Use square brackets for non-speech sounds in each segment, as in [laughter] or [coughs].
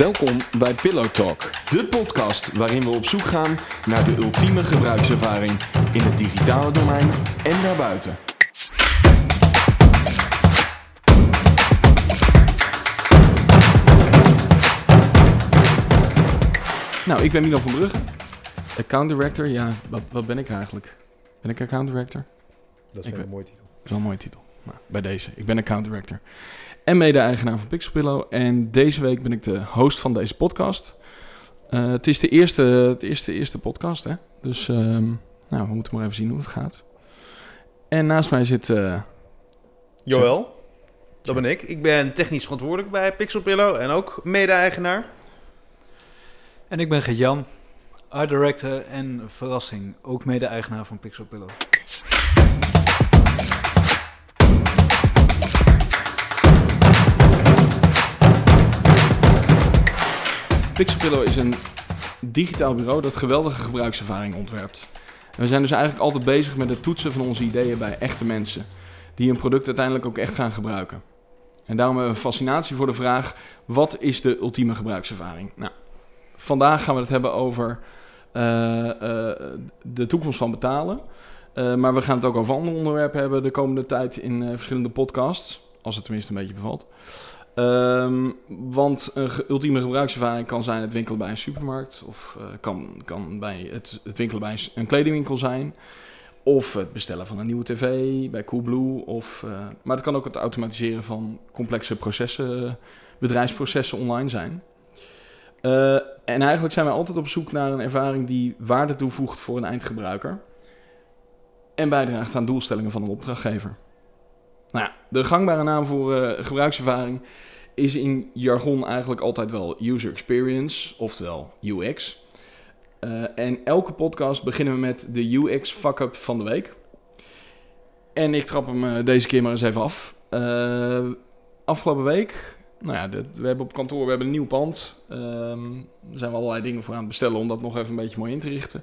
Welkom bij Pillow Talk, de podcast waarin we op zoek gaan naar de ultieme gebruikservaring in het digitale domein en daarbuiten. Nou, ik ben Milan van Brugge, account director. Ja, wat, wat ben ik eigenlijk? Ben ik account director? Dat is Ik wel ben- een mooie titel. Dat is wel een mooie titel. Nou, bij deze. Ik ben account director. En mede-eigenaar van Pixelpillow. En deze week ben ik de host van deze podcast. Eh, het is de eerste, het eerste, eerste podcast, hè? Dus ehm, nou, we moeten maar even zien hoe het gaat. En naast mij zit... eh, Joël, dat ben ik. Ik ben technisch verantwoordelijk bij Pixelpillow en ook mede-eigenaar. En ik ben Gert-Jan, art director en verrassing, ook mede-eigenaar van Pixel Pixelpillow is een digitaal bureau dat geweldige gebruikservaring ontwerpt. En we zijn dus eigenlijk altijd bezig met het toetsen van onze ideeën bij echte mensen. Die een product uiteindelijk ook echt gaan gebruiken. En daarom hebben we een fascinatie voor de vraag, wat is de ultieme gebruikservaring? Nou, vandaag gaan we het hebben over eh, eh, de toekomst van betalen. Eh, maar we gaan het ook over andere onderwerpen hebben de komende tijd in verschillende podcasts. Als het tenminste een beetje bevalt. Ehm, want een ultieme gebruikservaring kan zijn het winkelen bij een supermarkt. Of eh, kan, kan bij het, het winkelen bij een kledingwinkel zijn. Of het bestellen van een nieuwe tv bij Coolblue. Of, eh, maar het kan ook het automatiseren van complexe processen, bedrijfsprocessen online zijn. Eh, en eigenlijk zijn wij altijd op zoek naar een ervaring die waarde toevoegt voor een eindgebruiker. En bijdraagt aan doelstellingen van een opdrachtgever. Nou ja, de gangbare naam voor gebruikservaring is in jargon eigenlijk altijd wel user experience, oftewel UX. Eh, en elke podcast beginnen we met de UX fuck-up van de week. En ik trap hem eh, deze keer maar eens even af. Eh, afgelopen week, nou ja, we hebben op kantoor we hebben een nieuw pand. Ehm daar zijn we allerlei dingen voor aan het bestellen om dat nog even een beetje mooi in te richten.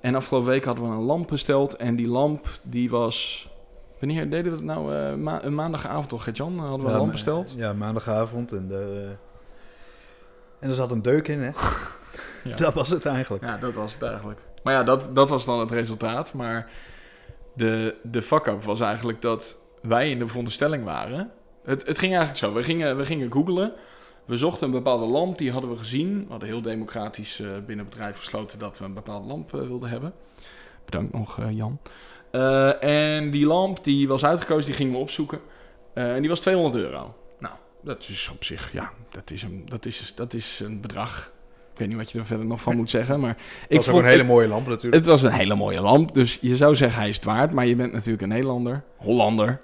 En afgelopen week hadden we een lamp besteld en die lamp die was... Wanneer deden we dat nou? eh, ma- een maandagavond toch, Gert-Jan? Hadden we een lamp besteld? Ja, maandagavond. En, daar, eh, en er zat een deuk in, hè? [laughs] Ja. Dat was het eigenlijk. Ja, dat was het eigenlijk. Maar ja, dat, dat was dan het resultaat. Maar de, de fuck-up was eigenlijk dat wij in de veronderstelling waren. Het, het ging eigenlijk zo. We gingen, we gingen googlen. We zochten een bepaalde lamp, die hadden we gezien. We hadden heel democratisch eh, binnen het bedrijf besloten dat we een bepaalde lamp wilden hebben. Bedankt nog, Jan. Eh, en die lamp die was uitgekozen, die gingen we opzoeken. Eh, en die was 200 euro. Nou, dat is op zich, ja, dat is een, dat is, dat is een bedrag. Ik weet niet wat je er verder nog van moet zeggen, maar [laughs] Ik was ook een hele mooie lamp natuurlijk. het was een hele mooie lamp, dus je zou zeggen hij is het waard, maar je bent natuurlijk een Nederlander, Hollander.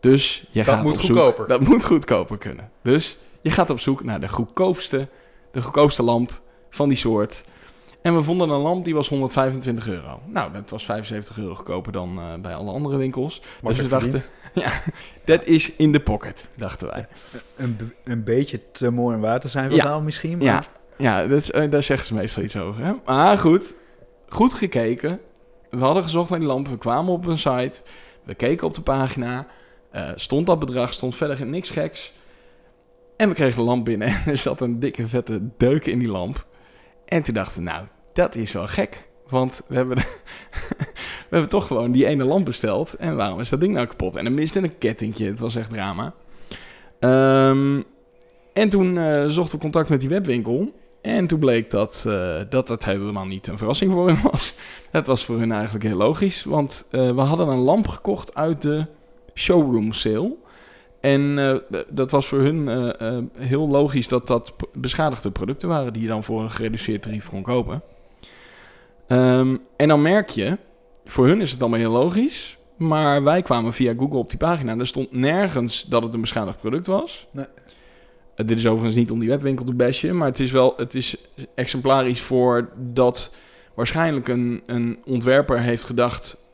Dus je Dat gaat moet op zoek- goedkoper. Dat moet goedkoper kunnen. Dus je gaat op zoek naar de goedkoopste, de goedkoopste lamp van die soort. En we vonden een lamp die was 125 euro. Nou, dat was 75 euro goedkoper dan eh, bij alle andere winkels. Maar dus we dachten, [laughs] ja, dat is in de pocket, dachten wij. een, een beetje te mooi waar te zijn Ja. verhaal misschien. Maar Ja, ja dat is, eh, daar zeggen ze meestal iets over. Hè? Maar goed, goed gekeken. We hadden gezocht naar die lampen. We kwamen op een site. We keken op de pagina. eh, stond dat bedrag, stond verder niks geks. En we kregen de lamp binnen en [laughs] er zat een dikke vette deuk in die lamp. En toen dachten nou, dat is wel gek. Want we hebben, [laughs] we hebben toch gewoon die ene lamp besteld. En waarom is dat ding nou kapot? En er miste een kettingje. Het was echt drama. Ehm, en toen eh, zochten we contact met die webwinkel. En toen bleek dat, eh, dat dat helemaal niet een verrassing voor hen [laughs] was. Dat was voor hun eigenlijk heel logisch. Want eh, we hadden een lamp gekocht uit de showroom sale. En eh, dat was voor hun eh, eh, heel logisch dat dat beschadigde producten waren... die je dan voor een gereduceerd tarief kon kopen. Ehm, en dan merk je, voor hun is het allemaal heel logisch... maar wij kwamen via Google op die pagina... en er stond nergens dat het een beschadigd product was... Nee. Dit is overigens niet om die webwinkel te bashen, maar het is wel het is exemplarisch voor dat waarschijnlijk een, een ontwerper heeft gedacht: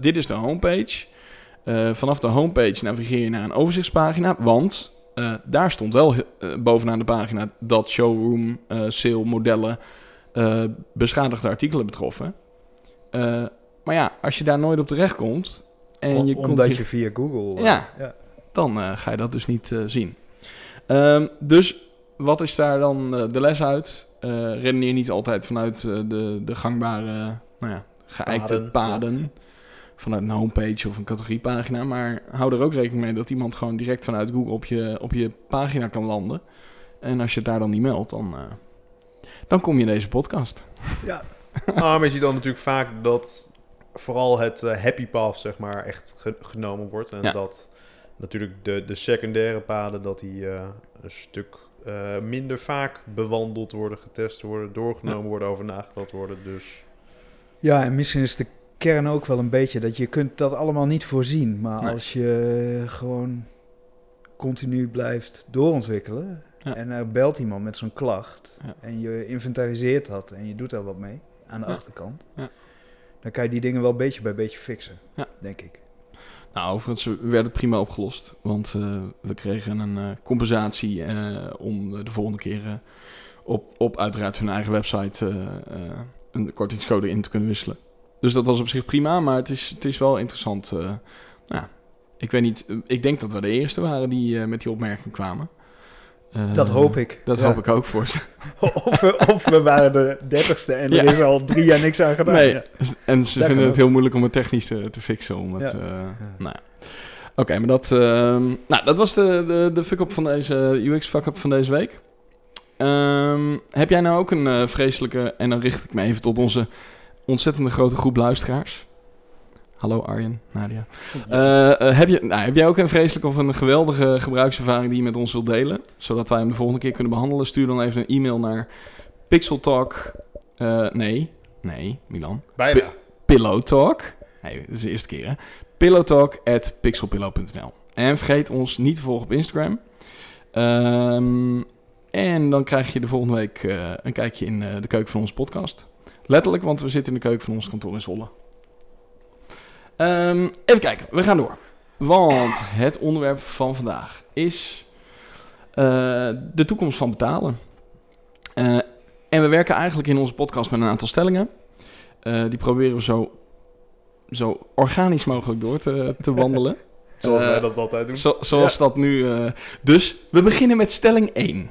dit is de homepage. Eh, vanaf de homepage navigeer je naar een overzichtspagina, want eh, daar stond wel eh, bovenaan de pagina dat showroom sale modellen beschadigde artikelen betroffen. Maar ja, als je daar nooit op terecht komt en je Om- komt omdat je- je via Google... Ja. dan ga je dat dus niet zien. Ehm, dus wat is daar dan de les uit? Redeneer niet altijd vanuit de, de gangbare, nou ja, geëikte Paden, paden. Vanuit een homepage of een categoriepagina. Maar hou er ook rekening mee dat iemand gewoon direct vanuit Google op je, op je pagina kan landen. En als je het daar dan niet meldt, dan, eh, dan kom je in deze podcast. Ja, [laughs] Ah, maar je ziet dan natuurlijk vaak dat vooral het eh, happy path, zeg maar, echt ge- genomen wordt. En Ja. dat natuurlijk de, de secundaire paden, dat die eh, een stuk eh, minder vaak bewandeld worden, getest worden, doorgenomen worden, over nagedacht worden. Dus Ja, en misschien is de kern ook wel een beetje dat je kunt dat allemaal niet voorzien. Maar Nee. als je gewoon continu blijft doorontwikkelen Ja. en er belt iemand met zo'n klacht Ja. en je inventariseert dat en je doet daar wat mee aan de Ja. achterkant, Ja. dan kan je die dingen wel beetje bij beetje fixen, denk ik. Nou, overigens werd het prima opgelost. Want eh, we kregen een eh, compensatie eh, om de volgende keer op, op uiteraard hun eigen website een kortingscode in te kunnen wisselen. Dus dat was op zich prima, maar het is, het is wel interessant. nou, ja, ik weet niet, eh, ik denk dat we de eerste waren die eh, met die opmerking kwamen. Dat hoop ik. Dat Ja. hoop ik ook voor ze. [laughs] of, we, of we waren de dertigste en Ja. er is al drie jaar niks aan gedaan. Nee, Ja. en ze vinden het ook. heel moeilijk om het technisch te, te fixen. Om het. Nou. Oké, maar dat, ehm, nou, dat was de, de, de fuck-up van deze UX fuck-up van deze week. Ehm, heb jij nou ook een vreselijke, en dan richt ik me even tot onze ontzettende grote groep luisteraars. Hallo Arjen, Nadia. Eh, eh, heb, je, nou, heb jij ook een vreselijke of een geweldige gebruikservaring die je met ons wilt delen? Zodat wij hem de volgende keer kunnen behandelen. Stuur dan even een e-mail naar pixeltalk... eh, nee, nee, Milan. bijna. Pillow Talk. Nee, dat is de eerste keer hè. Pillowtalk at pixelpillow.nl. En vergeet ons niet te volgen op Instagram. Ehm, en dan krijg je de volgende week een kijkje in de keuken van onze podcast. Letterlijk, want we zitten in de keuken van ons kantoor in Zwolle. Ehm, even kijken, we gaan door. Want het onderwerp van vandaag is eh, de toekomst van betalen. Eh, en we werken eigenlijk in onze podcast met een aantal stellingen. Eh, die proberen we zo, zo organisch mogelijk door te, te [laughs] wandelen. Zoals wij dat altijd doen. Zo, zoals dat nu. dus we beginnen met stelling 1.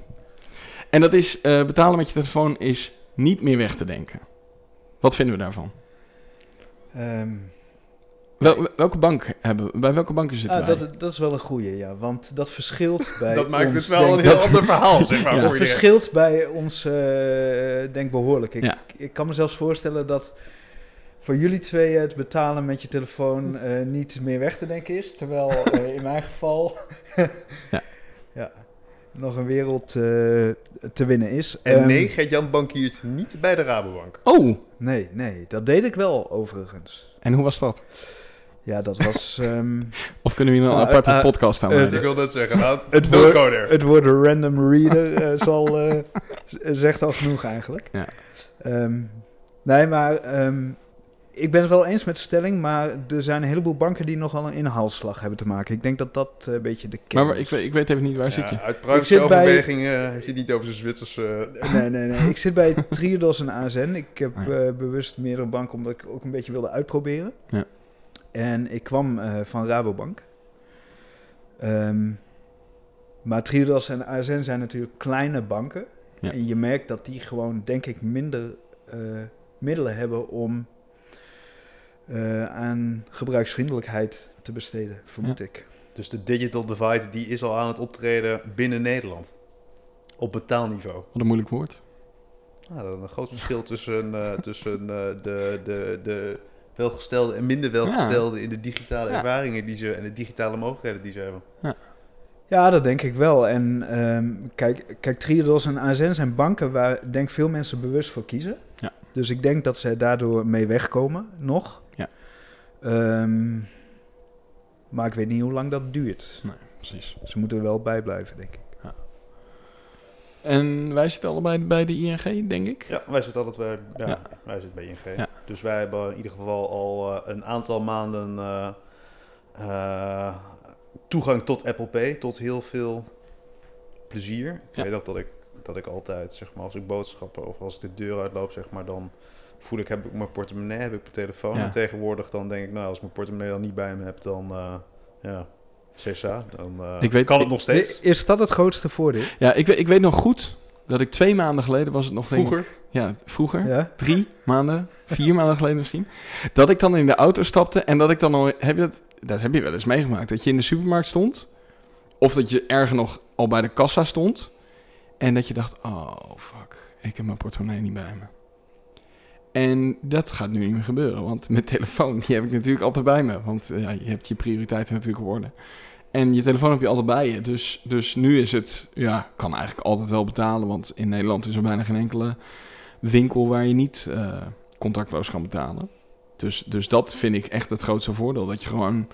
En dat is: betalen met je telefoon is niet meer weg te denken. Wat vinden we daarvan? Ehm, Wel, welke bank hebben we? Bij welke banken zitten ah, wij? dat, dat is wel een goeie, ja. Want dat verschilt [laughs] bij dat maakt ons, het wel denk een heel dat- ander verhaal, zeg maar. Ja. iedereen. verschilt bij ons, eh, denk behoorlijk. Ik, Ja. ik kan me zelfs voorstellen dat voor jullie twee het betalen met je telefoon eh, niet meer weg te denken is. Terwijl eh, in mijn geval ja, [laughs] nog een wereld eh, te winnen is. En Ehm, nee, Gert-Jan bankiert niet bij de Rabobank. Oh, nee, nee, dat deed ik wel overigens. en hoe was dat? Ja, dat was... [laughs] ehm, Of kunnen we hier een Nou, aparte eh, podcast aan eh, maken? ik wil net zeggen, nou, Het woord-. Het woord random reader eh, zal, eh, zegt al genoeg eigenlijk. Ja. Ehm, nee, maar ehm, ik ben het wel eens met de stelling, maar er zijn een heleboel banken die nogal een inhaalslag hebben te maken. Ik denk dat dat eh, een beetje de kern maar ik, is. weet- ik weet even niet, waar zit je? Uit Ik praktische zit bij- overweging eh, heeft hij het niet over zijn Zwitserse... Nee, nee, nee. [laughs] Ik zit bij Triodos en ASN. Ik heb ja. eh, bewust meerdere banken omdat ik ook een beetje wilde uitproberen. Ja. En ik kwam eh, van Rabobank. Ehm, maar Triodos en ASN zijn natuurlijk kleine banken. Ja. En je merkt dat die gewoon, denk ik, minder eh, middelen hebben om eh, aan gebruiksvriendelijkheid te besteden, vermoed ik. Dus de digital divide die is al aan het optreden binnen Nederland. Op betaalniveau. Wat een moeilijk woord. Nou, dat is een groot verschil tussen, eh, [laughs] tussen eh, de, de, de welgestelde en minder welgestelde in de digitale Ja. ervaringen die ze en de digitale mogelijkheden die ze hebben. Ja, dat denk ik wel. En ehm, kijk, kijk, Triodos en ASN zijn banken waar denk veel mensen bewust voor kiezen. Ja. Dus ik denk dat zij daardoor mee wegkomen, nog. Ja. Ehm, maar ik weet niet hoe lang dat duurt. Precies. Ze moeten er wel bij blijven, denk ik. En wij zitten allebei bij de ING, denk ik. Ja, wij zitten altijd bij, ja, Ja. wij zitten bij ING. Ja. Dus wij hebben in ieder geval al eh, een aantal maanden eh, eh, toegang tot Apple Pay, tot heel veel plezier. Ik Ja. weet ook dat ik, dat ik altijd, zeg maar, als ik boodschappen of als ik de deur uitloop, zeg maar, dan voel ik, heb ik mijn portemonnee, heb ik mijn telefoon. Ja. En tegenwoordig dan denk ik, nou, als ik mijn portemonnee dan niet bij me heb, dan, eh, ja, CSA, dan eh, Ik weet- kan het ik- nog steeds. Is dat het grootste voordeel? Ja, ik, weet- ik weet nog goed dat ik twee maanden geleden was het nog... denk ik- Vroeger. ja, vroeger. Ja? Drie maanden, vier maanden geleden misschien. Dat ik dan in de auto stapte en dat ik dan al... Heb je dat, dat heb je wel eens meegemaakt. Dat je in de supermarkt stond. Of dat je erger nog al bij de kassa stond. En dat je dacht, oh fuck, ik heb mijn portemonnee niet bij me. En dat gaat nu niet meer gebeuren. Want mijn telefoon, die heb ik natuurlijk altijd bij me. Want eh, ja, je hebt je prioriteiten natuurlijk op orde. En je telefoon heb je altijd bij je. Dus, dus nu is het, ja, kan eigenlijk altijd wel betalen. Want in Nederland is er bijna geen enkele winkel waar je niet eh, contactloos kan betalen. Dus, dus dat vind ik echt het grootste voordeel. Dat je gewoon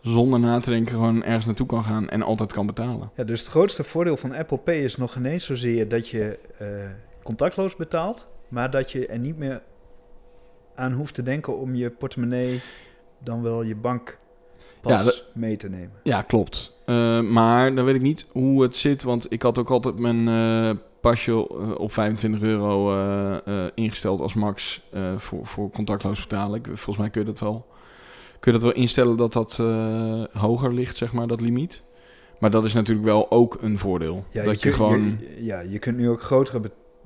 zonder na te denken gewoon ergens naartoe kan gaan en altijd kan betalen. Ja, dus het grootste voordeel van Apple Pay is nog ineens zozeer dat je eh, contactloos betaalt, maar dat je er niet meer aan hoeft te denken om je portemonnee dan wel je bankpas Ja, dat- mee te nemen. Ja, klopt. Eh, maar dan weet ik niet hoe het zit, want ik had ook altijd mijn eh, pasje eh, op 25 euro ingesteld als max voor, voor contactloos betalen. Ik, volgens mij kun je dat wel, kun je dat wel instellen dat dat hoger ligt, zeg maar, dat limiet. Maar dat is natuurlijk wel ook een voordeel. Ja, dat je, gewoon... ja, je kunt nu ook grotere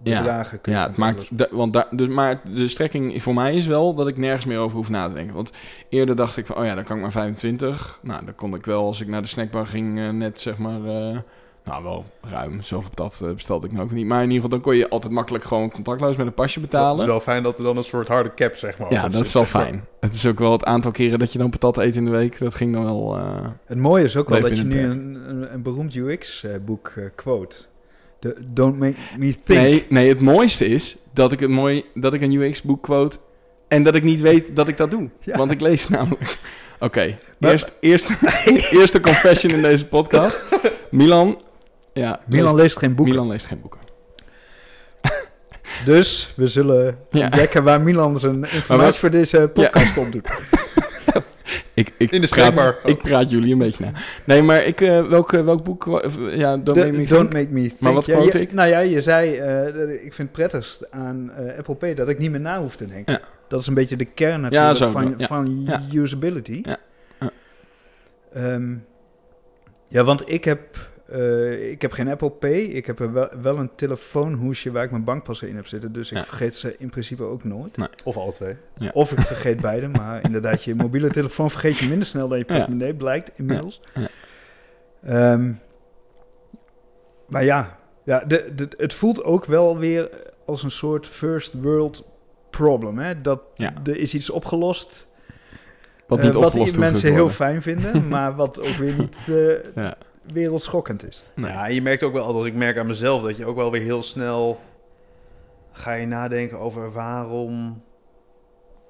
bedragen... Ja, het maakt, da- want daar, dus, maar de strekking voor mij is wel dat ik nergens meer over hoef na te denken. Want eerder dacht ik van, oh ja, dan kan ik maar 25. Nou, dan kon ik wel, als ik naar de snackbar ging, eh, net zeg maar, eh, nou wel ruim. Zoveel patat eh, bestelde ik nou ook niet. Maar in ieder geval, dan kon je altijd makkelijk gewoon contactloos met een pasje Het is betalen. wel fijn dat er dan een soort harde cap, zeg maar. Ja, dat zit, is wel maar. fijn. Het is ook wel het aantal keren dat je dan patat eet in de week. Dat ging dan wel... Het mooie is ook wel dat je nu een een, beroemd UX-boek quote. De Don't make me think. Nee, nee, het mooiste is dat ik, het mooi, dat ik een UX-boek quote en dat ik niet weet dat ik dat doe. [laughs] Ja. Want ik lees namelijk... [laughs] Oké, eerst, eerst, [laughs] eerste confession in deze podcast. Milan... Ja, Milan leest, leest geen boeken. Milan leest geen boeken. Dus we zullen Ja. ontdekken waar Milan zijn informatie voor deze podcast op doet. Ik, ik In de praat. Ik praat jullie een beetje na. Nee, maar ik, eh, welk, eh, welk boek... eh, ja, Don't Make Me don't Think. make me think. Maar wat Ja, quote je- ik? Nou ja, je zei, eh, dat ik vind het prettigst aan eh, Apple Pay dat ik niet meer na hoef te denken. Ja. Dat is een beetje de kern natuurlijk zo, van, ja. van usability. Ja. Ja. Ehm, ja, want ik heb, eh, ik heb geen Apple Pay. Ik heb wel, wel een telefoonhoesje waar ik mijn bankpassen in heb zitten. Dus ik Ja. vergeet ze in principe ook nooit. Of alle twee. Ja. Of ik vergeet beide, maar inderdaad, je mobiele telefoon vergeet je minder snel dan je Ja. portemonnee, blijkt inmiddels. Ja. Ehm, maar ja, ja de, de, het voelt ook wel weer als een soort first world problem. Hè? Dat Ja. er is iets opgelost Wat eh, niet wat opgelost hoeft mensen heel fijn vinden, [laughs] maar wat ook weer niet eh, Ja. Wereldschokkend is. Nee. Ja, en je merkt ook wel, als ik merk aan mezelf, dat je ook wel weer heel snel ga je nadenken over waarom,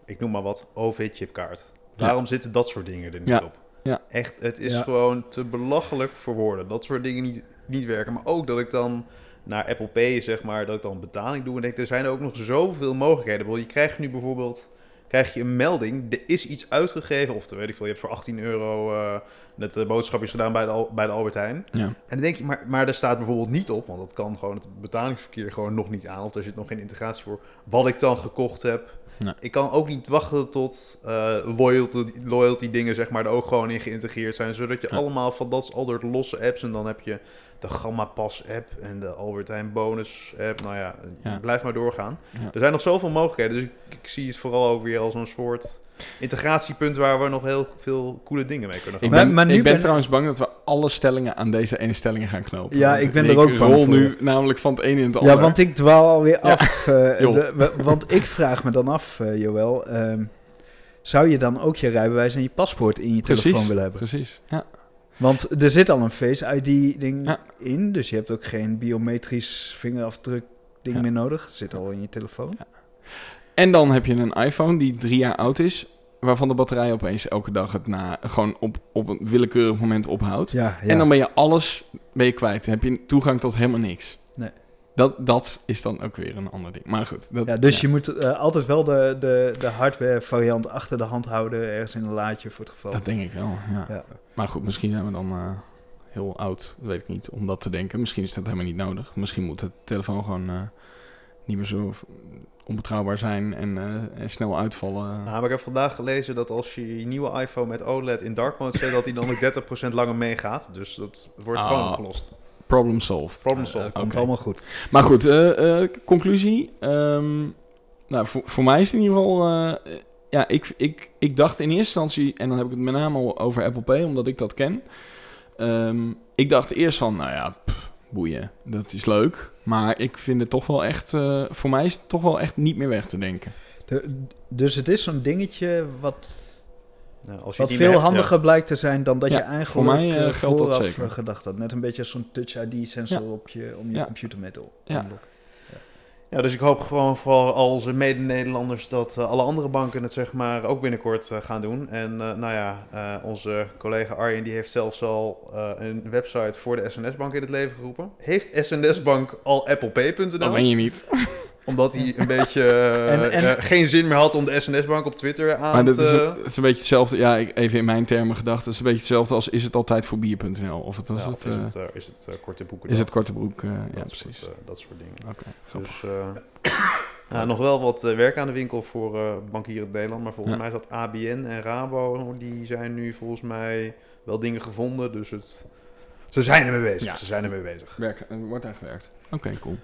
ik noem maar wat, OV-chipkaart. Ja. Waarom zitten dat soort dingen er niet Ja. op? Ja. Echt, het is Ja. gewoon te belachelijk voor woorden. Dat soort dingen niet, niet werken. Maar ook dat ik dan naar Apple Pay, zeg maar, dat ik dan betaling doe. En denk, er zijn ook nog zoveel mogelijkheden. Je krijgt nu bijvoorbeeld krijg je een melding. Er is iets uitgegeven. Of weet ik veel, je hebt voor 18 euro eh, net eh, boodschapjes gedaan bij de, bij de Albert Heijn. Ja. En dan denk je, maar, maar er staat bijvoorbeeld niet op, want dat kan gewoon het betalingsverkeer gewoon nog niet aan, of er zit nog geen integratie voor, wat ik dan gekocht heb. Nee. Ik kan ook niet wachten tot eh, loyalty, loyalty dingen zeg maar er ook gewoon in geïntegreerd zijn, zodat je Ja. allemaal van dat al door losse apps en dan heb je de Gamma Pass app en de Albert Heijn bonus app. Nou ja, Ja. blijf maar doorgaan. Ja. Er zijn nog zoveel mogelijkheden, dus ik, ik zie het vooral ook weer als een soort integratiepunt waar we nog heel veel coole dingen mee kunnen gaan. Ik Maar- ben, maar nu ik ben, ben- trouwens bang dat we alle stellingen aan deze ene stellingen gaan knopen. Ja, ik ben er ook bang rol voor. nu namelijk van het ene in het ander. Ja, want ik dwaal alweer Ja. af. eh, [laughs] de- wa- want ik vraag me dan af, eh Joël. ehm, zou je dan ook je rijbewijs en je paspoort in je telefoon willen hebben? precies. Ja. Want er zit al een Face ID-ding Ja. in. Dus je hebt ook geen biometrisch vingerafdruk-ding Ja. meer nodig. Het zit al in je telefoon. En dan heb je een iPhone die drie jaar oud is, waarvan de batterij opeens elke dag het na, gewoon op, op een willekeurig moment ophoudt. Ja, ja. En dan ben je alles ben je kwijt. Dan heb je toegang tot helemaal niks. Nee. Dat, dat is dan ook weer een ander ding. Maar goed. Dat, ja, dus je moet eh, altijd wel de, de, de hardware variant achter de hand houden. Ergens in een laadje voor het geval. Dat denk ik wel, ja. Ja. Maar goed, misschien zijn we dan eh, heel oud, weet ik niet, om dat te denken. Misschien is dat helemaal niet nodig. Misschien moet de telefoon gewoon eh, niet meer zo onbetrouwbaar zijn en, eh, en snel uitvallen. Nou, maar ik heb vandaag gelezen dat als je je nieuwe iPhone met OLED in dark mode zet, dat hij dan ook 30% langer meegaat. Dus dat wordt Ah. gewoon opgelost. Problem solved. Problem solved. komt Oké. allemaal goed. Maar goed, eh, eh, conclusie. Ehm, nou, voor, voor mij is het in ieder geval... eh, ja, ik, ik, ik dacht in eerste instantie... En dan heb ik het met name al over Apple Pay, omdat ik dat ken. Ehm, ik dacht eerst van, nou ja, pff, boeien. Dat is leuk. Maar ik vind het toch wel echt... eh, voor mij is het toch wel echt niet meer weg te denken. De- dus het is zo'n dingetje wat, Nou, als je wat veel hebt, handiger blijkt te zijn dan dat Ja, je eigenlijk voor mij, geldt dat vooraf zeker. gedacht had. Net een beetje als zo'n Touch ID-sensor Ja. op je, om je Ja. computer mee te unlocken. Ja, dus ik hoop gewoon voor al onze mede-Nederlanders dat eh, alle andere banken het zeg maar ook binnenkort eh, gaan doen. En eh, nou ja, onze collega Arjen die heeft zelfs al een website voor de SNS-bank in het leven geroepen. Heeft SNS-bank al applepay.nl? Dat ben je niet. Omdat hij een beetje eh, En- en- eh, geen zin meer had om de SNS-bank op Twitter aan Maar dat te... is, een, het is een beetje hetzelfde... Ja, ik, even in mijn termen gedacht. Het is een beetje hetzelfde als is het altijd voor bier.nl? Of het, was Ja, het, of is eh, het, is het korte boeken? is het korte broek? eh, ja, dat precies. Dat soort dingen. Oké, grappig. Dus eh, [coughs] ja, nog wel wat werk aan de winkel voor eh bankieren in Nederland. Maar volgens Ja. mij is dat ABN en Rabo. Die zijn nu volgens mij wel dingen gevonden. Dus het, ze zijn ermee bezig. Ja. Ze zijn ermee bezig. Werk, er wordt aan gewerkt. Oké, cool.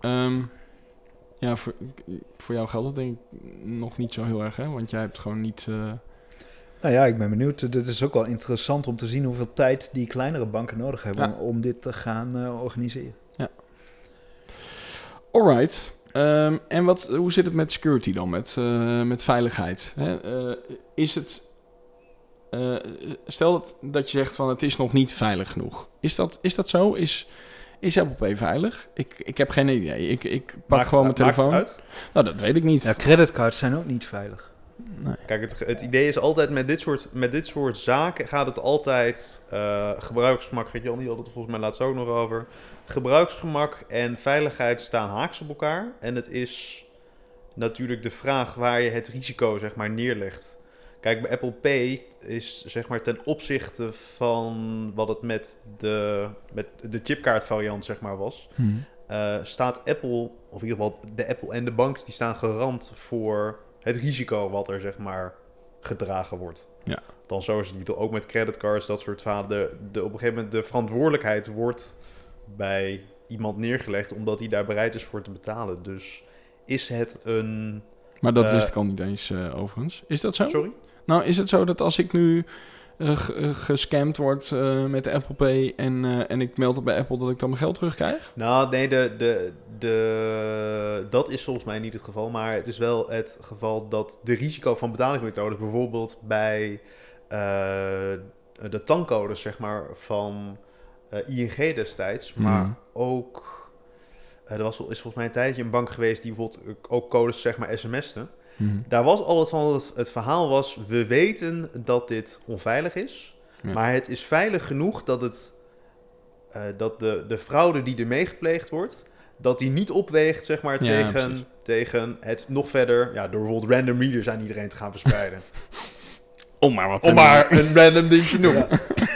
Ehm, ja, voor, voor jou geldt het denk ik nog niet zo heel erg, hè? Want jij hebt gewoon niet... eh, Nou ja, ik ben benieuwd. Het is ook wel interessant om te zien hoeveel tijd die kleinere banken nodig hebben Ja. om, om dit te gaan eh, organiseren. Alright. Ehm, en wat, hoe zit het met security dan, met, eh, met veiligheid? Hè? Eh, is het... eh, stel dat, dat je zegt van het is nog niet veilig genoeg. Is dat, is dat zo? Is, is Apple Pay veilig? Ik, ik heb geen idee. Ik, ik pak Maakt gewoon het- mijn maakt het telefoon. uit? Nou, dat weet ik niet. Ja, creditcards zijn ook niet veilig. Nee. Kijk, het, het idee is altijd met dit soort, met dit soort zaken gaat het altijd eh, gebruiksgemak. Jan die had het volgens mij laatst ook nog over. Gebruiksgemak en veiligheid staan haaks op elkaar. En het is natuurlijk de vraag waar je het risico zeg maar neerlegt. Kijk, bij Apple Pay is zeg maar ten opzichte van wat het met de, met de chipkaart variant zeg maar was, Hm. eh, staat Apple, of in ieder geval de Apple en de banks, die staan garant voor het risico wat er zeg maar gedragen wordt. Ja. Dan zo is het niet ook met creditcards, dat soort verhalen. De, de, op een gegeven moment de verantwoordelijkheid wordt bij iemand neergelegd, omdat hij daar bereid is voor te betalen. Dus is het een... Maar dat Eh, wist ik al niet eens eh, overigens. Is dat zo? Sorry? Nou, is het zo dat als ik nu eh, gescamd word eh, met Apple Pay en, en ik meld het bij Apple dat ik dan mijn geld terugkrijg? Nou, nee, de, de, de, dat is volgens mij niet het geval. Maar het is wel het geval dat de risico van betalingsmethodes, bijvoorbeeld bij de tankcodes, zeg maar, van ING destijds, maar Mhm. ook. eh, er was, is volgens mij een tijdje een bank geweest die bijvoorbeeld ook codes, zeg maar, sms'te. Mhm. Daar was altijd van, het, het verhaal was, we weten dat dit onveilig is, Ja. maar het is veilig genoeg dat, het, eh, dat de, de fraude die er meegepleegd wordt, dat die niet opweegt, zeg maar, Ja, tegen, precies. tegen het nog verder, ja, door bijvoorbeeld random readers aan iedereen te gaan verspreiden. [laughs] Om maar wat Om maar een random ding te noemen. Ja. [laughs]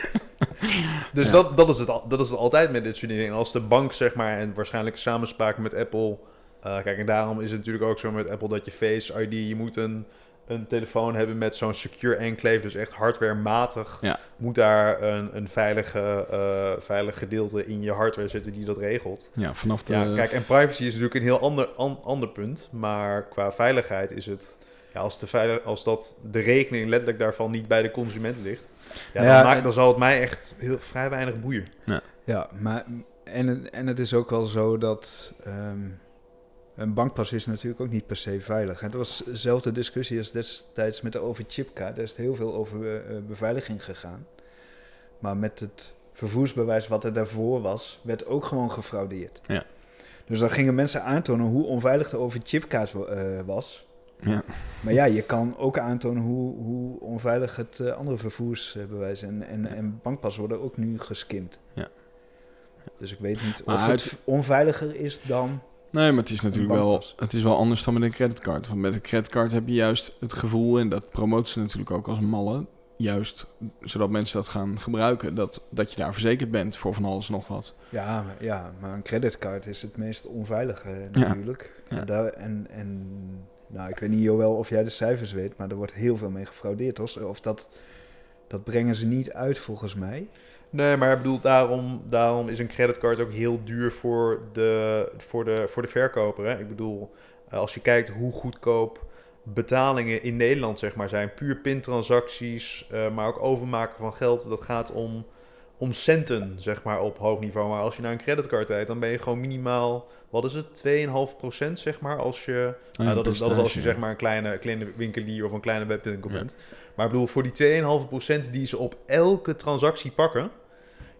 Dus Ja. dat, dat, is het, dat is het altijd met dit soort dingen. En als de bank, zeg maar, en waarschijnlijk samenspraak met Apple. Eh, kijk, en daarom is het natuurlijk ook zo met Apple dat je Face ID, je moet een, een telefoon hebben met zo'n secure enclave. Dus echt hardwarematig Ja. moet daar een, een veilige, eh, veilig gedeelte in je hardware zitten die dat regelt. Ja, vanaf de... Ja, kijk, en privacy is natuurlijk een heel ander, an- ander punt. Maar qua veiligheid is het. Ja, als, de veilig, als dat de rekening letterlijk daarvan niet bij de consument ligt. Ja, Ja, dan, maakt, dan zal het mij echt heel, vrij weinig boeien. Ja, maar en, het- en het is ook wel zo dat ehm, een bankpas is natuurlijk ook niet per se veilig. Het was dezelfde discussie als destijds met de overchipkaart. Er is heel veel over eh, eh, beveiliging gegaan. Maar met het vervoersbewijs wat er daarvoor was, werd ook gewoon gefraudeerd. Ja. Dus dan gingen mensen aantonen hoe onveilig de overchipkaart eh, was. Ja. Maar ja, je kan ook aantonen hoe, hoe onveilig het andere vervoersbewijs en, en, en bankpas worden ook nu geskimd. Ja. Dus ik weet niet Maar of het onveiliger is dan... Nee, maar het is natuurlijk wel, het is wel anders dan met een creditcard. Want met een creditcard heb je juist het gevoel, en dat promoten ze natuurlijk ook als malle, juist zodat mensen dat gaan gebruiken, dat, dat je daar verzekerd bent voor van alles en nog wat. Ja, maar, ja, maar een creditcard is het meest onveilige natuurlijk. Ja. En, daar, en, en nou, ik weet niet, Joël, of jij de cijfers weet, maar er wordt heel veel mee gefraudeerd. Of dat, dat brengen ze niet uit volgens mij. Nee, maar ik bedoel, daarom, daarom is een creditcard ook heel duur voor de, voor de, voor de verkoper. Hè? Ik bedoel, eh, als je kijkt hoe goedkoop betalingen in Nederland zeg maar, zijn, puur pintransacties, eh maar ook overmaken van geld, dat gaat om, om centen zeg maar, op hoog niveau. Maar als je naar een creditcard rijdt, dan ben je gewoon minimaal, wat is het, 2,5% zeg maar, als je... Oh nou, dat, is, dat is als je zeg maar een kleine, kleine winkelier of een kleine webwinkel Ja. bent. Maar ik bedoel, voor die 2,5% die ze op elke transactie pakken...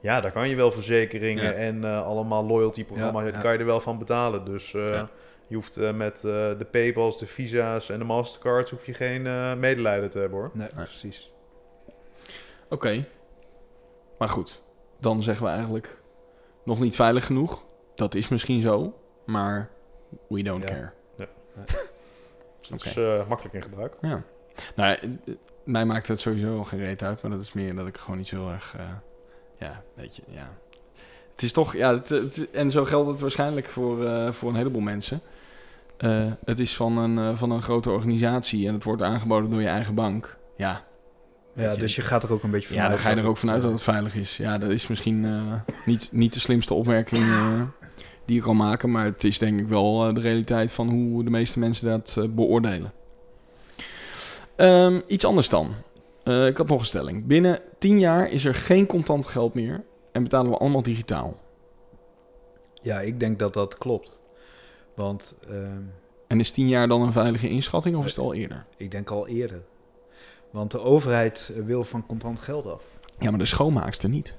Ja, daar kan je wel verzekeringen Ja. en eh, allemaal loyalty programma's, Ja, kan je er wel van betalen. Dus eh, Ja. je hoeft eh, met eh, de Paypals, de Visa's en de Mastercards hoef je geen eh, medelijden te hebben hoor. Nee, Nee. precies. Oké. Maar goed, dan zeggen we eigenlijk nog niet veilig genoeg. Dat is misschien zo, maar we don't Ja. care. [laughs] Dat Oké. is eh, makkelijk in gebruik. Ja. Nou, eh, mij maakt het sowieso geen reet uit, maar dat is meer dat ik gewoon niet zo heel erg... eh, ja, weet je, ja. Het is toch, ja, het, het- en zo geldt het waarschijnlijk voor, voor een heleboel mensen. Het is van een, van een grote organisatie en het wordt aangeboden door je eigen bank. Ja, Ja, je, dus je gaat er ook een beetje ja vanuit. dan ga je er ook vanuit dat eh, het veilig is. Ja, dat is misschien eh, niet, niet de slimste opmerking eh, die je kan maken, maar het is denk ik wel de realiteit van hoe de meeste mensen dat beoordelen. Ehm, iets anders dan. Eh, ik had nog een stelling. Binnen 10 jaar is er geen contant geld meer en betalen we allemaal digitaal. Ja, ik denk dat dat klopt. Want ehm, En is 10 jaar dan een veilige inschatting of is het al eerder? ik denk al eerder. Want de overheid eh, wil van contant geld af. Ja, maar de schoonmaakster niet.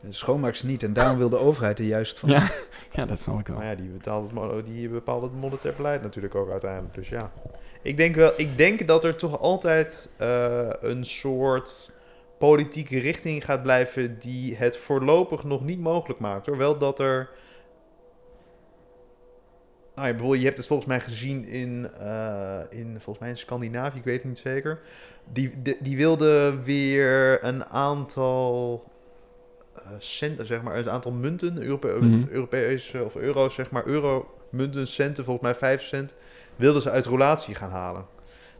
De schoonmaaks niet. En daarom wil de overheid er juist van. Ja, [laughs] ja dat snap ik wel. Maar ja, die, betaalt het, mo- die bepaalt het monetair beleid natuurlijk ook uiteindelijk. Dus ja, ik denk, wel, ik denk dat er toch altijd eh, een soort politieke richting gaat blijven die het voorlopig nog niet mogelijk maakt. Hoor. Wel dat er... Nou ja, bijvoorbeeld, je hebt het volgens mij gezien in, eh, in, volgens mij in Scandinavië, ik weet het niet zeker. Die, die, die wilden weer een aantal eh, centen, zeg maar, een aantal munten, Europe Mhm. Europese of euro's, zeg maar, euro-munten, centen, volgens mij 5 cent, wilden ze uit roulatie gaan halen.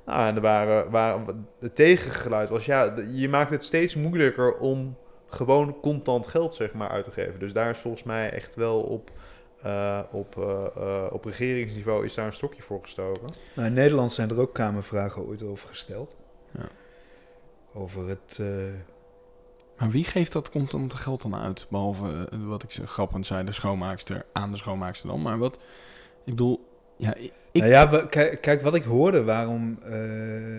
Nou, en er waren, waren, het tegengeluid was, ja, je maakt het steeds moeilijker om gewoon contant geld, zeg maar, uit te geven. Dus daar is volgens mij echt wel op, eh, op, eh, eh, op regeringsniveau is daar een stokje voor gestoken. Nou, in Nederland zijn er ook kamervragen ooit over gesteld. Ja. Over het... eh, Maar wie geeft dat contante geld dan uit? Behalve eh, wat ik zo grappend zei, de schoonmaakster aan de schoonmaakster dan. Maar wat, ik bedoel, ja, ik, Nou ja, we- kijk, kijk, wat ik hoorde waarom eh,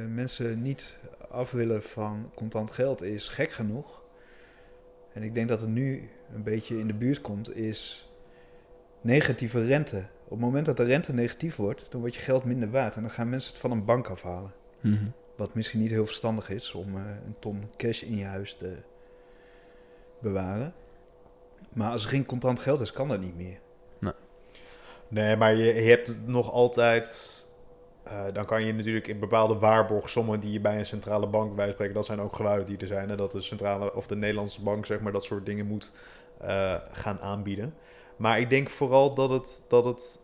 mensen niet af willen van contant geld is gek genoeg. En ik denk dat het nu een beetje in de buurt komt, is negatieve rente. Op het moment dat de rente negatief wordt, dan wordt je geld minder waard. En dan gaan mensen het van een bank afhalen. Mhm. Wat misschien niet heel verstandig is om eh, een ton cash in je huis te bewaren. Maar als er geen contant geld is, kan dat niet meer. Nee, maar je, je hebt het nog altijd. eh, dan kan je natuurlijk in bepaalde waarborgsommen die je bij een centrale bank bijspreken, dat zijn ook geluiden die er zijn. En dat de centrale of de Nederlandse bank, zeg maar, dat soort dingen moet eh, gaan aanbieden. Maar ik denk vooral dat het. Dat het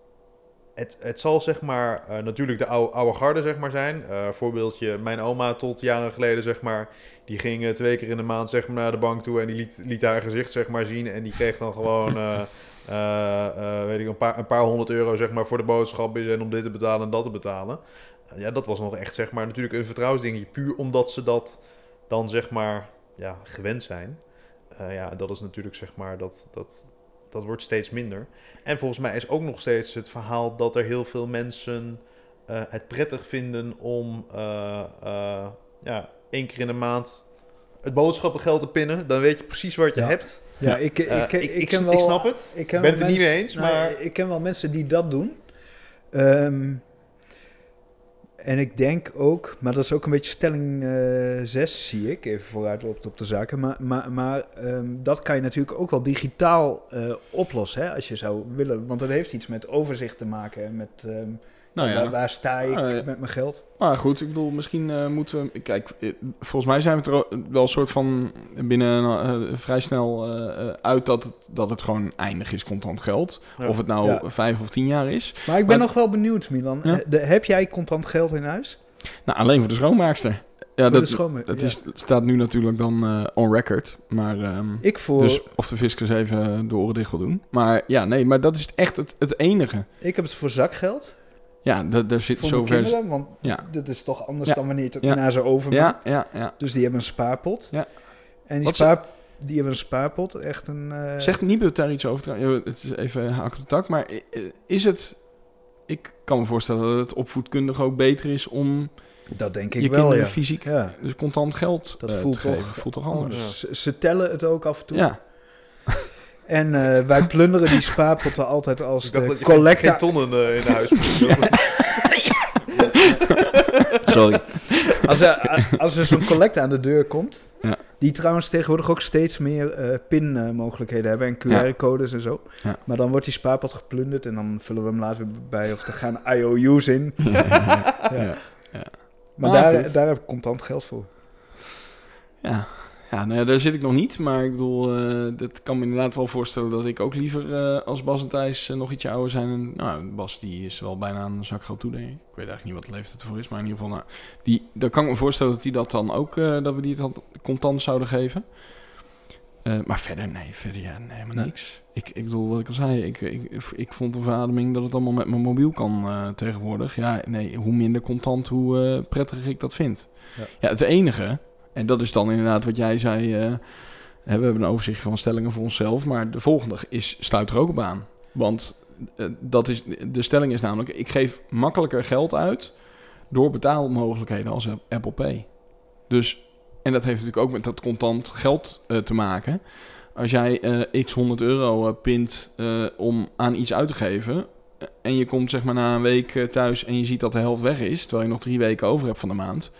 het, het zal zeg maar eh, natuurlijk de oude, oude garde zeg maar zijn. Eh, voorbeeldje, mijn oma tot jaren geleden zeg maar, die ging twee keer in de maand zeg maar naar de bank toe en die liet, liet haar gezicht zeg maar zien en die kreeg dan gewoon eh, [laughs] weet ik, een paar, een paar honderd euro zeg maar, voor de boodschappen en om dit te betalen en dat te betalen. Ja, dat was nog echt zeg maar, natuurlijk een vertrouwensdingetje. Puur omdat ze dat dan zeg maar ja, gewend zijn. Ja, dat is natuurlijk zeg maar, dat, dat, dat wordt steeds minder. En volgens mij is ook nog steeds het verhaal dat er heel veel mensen eh, het prettig vinden om eh, eh, ja, één keer in de maand het boodschappengeld te pinnen. Dan weet je precies wat je Ja. hebt. Ja, ik, ik, ik, ik, ik, ken wel, ik snap het. Ik ben het er niet mee eens, nou, maar... ik ken wel mensen die dat doen. Ehm, en ik denk ook, maar dat is ook een beetje stelling 6, zie ik, even vooruitloopt op de zaken. Maar, maar, maar ehm, dat kan je natuurlijk ook wel digitaal eh, oplossen, hè, als je zou willen. Want dat heeft iets met overzicht te maken en met ehm, Nou waar, ja, waar sta ik ja. met mijn geld? maar goed, ik bedoel, misschien eh, moeten we... Kijk, eh, volgens mij zijn we er wel een soort van binnen eh, vrij snel eh, eh, uit dat het, dat het gewoon eindig is, contant geld. Ja. Of het nou Ja. vijf of tien jaar is. Maar ik ben Maar nog wel benieuwd, Milan. Eh, de- heb jij contant geld in huis? Nou, alleen voor de schoonmaakster. Ja, Voor dat, dat is, staat nu natuurlijk dan eh, on record. Maar... ehm, Ik voor... Dus of de fiscus even de oren dicht wil doen. Maar ja, nee, maar dat is echt het, het enige. Ik heb het voor zakgeld. Ja, da- daar zit zover... kinderen. Want Ja. dat is toch anders Ja. dan wanneer je het Ja. naar ze overmaakt. Ja, ja, ja. Dus die hebben een spaarpot. Ja. En die, Wat spaar, die hebben een spaarpot. Echt een... eh, Zegt Nibud daar iets over? Het is even haak op de tak. Maar i- is het... Ik kan me voorstellen dat het opvoedkundig ook beter is om dat denk je ik wel, kinderen ja. fysiek... ja. Dus contant geld Dat eh, voelt toch voelt toch anders? Ze tellen het ook af en toe. Ja. En eh, wij plunderen die spaarpotten altijd als Ik dacht de dat je geen, collecta... geen tonnen eh, in huis [laughs] Sorry. Als er, als er zo'n collecte aan de deur komt, Ja. die trouwens tegenwoordig ook steeds meer eh PIN-mogelijkheden hebben en Ja. QR-codes en zo. Ja. Maar dan wordt die spaarpot geplunderd en dan vullen we hem later bij of er gaan IOU's in. [laughs] ja. Maar Ah, daar, daar heb ik contant geld voor. Ja, ja nou ja, daar zit ik nog niet. Maar ik bedoel, eh dat kan me inderdaad wel voorstellen dat ik ook liever eh, als Bas en Thijs eh, nog ietsje ouder zijn. En, nou, Bas die is wel bijna aan een zak toe, denk ik. Ik weet eigenlijk niet wat de leeftijd voor is, maar in ieder geval, nou, die, daar kan ik me voorstellen dat die dat dan ook, dat we die het contant zouden geven. Maar verder, nee, verder ja, nee, Nee. niks. Ik, ik bedoel, wat ik al zei, ik, ik, ik vond een verademing dat het allemaal met mijn mobiel kan tegenwoordig. Ja, nee, hoe minder contant, hoe prettiger ik dat vind. Ja. Ja. het enige, en dat is dan inderdaad wat jij zei, eh, we hebben een overzicht van stellingen voor onszelf, maar de volgende is, sluit er ook op aan. Want eh, dat is, de stelling is namelijk, ik geef makkelijker geld uit door betaalmogelijkheden als Apple Pay. Dus, en dat heeft natuurlijk ook met dat contant geld eh, te maken. Als jij x 100 euro pint om aan iets uit te geven. en je komt zeg maar na een week thuis en je ziet dat de helft weg is. Terwijl je nog drie weken over hebt van de maand.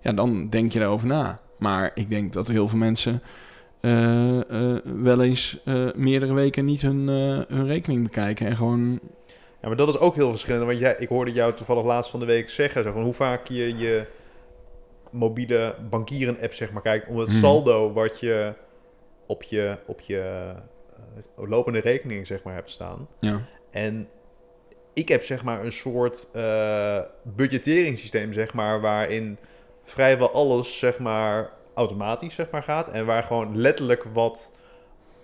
Ja, dan denk je daarover na. Maar ik denk dat heel veel mensen eh, eh, wel eens eh, meerdere weken niet hun, hun rekening bekijken. En gewoon. Ja, maar dat is ook heel verschillend. Want jij, ik hoorde jou toevallig laatst van de week zeggen... Zo, van hoe vaak je je mobiele bankieren-app zeg maar, kijkt... om het Hmm. saldo wat je op je, op je lopende rekening zeg maar, hebt staan. Ja. En ik heb zeg maar een soort budgetteringssysteem, zeg maar, waarin vrijwel alles zeg maar automatisch zeg maar gaat. En waar gewoon letterlijk wat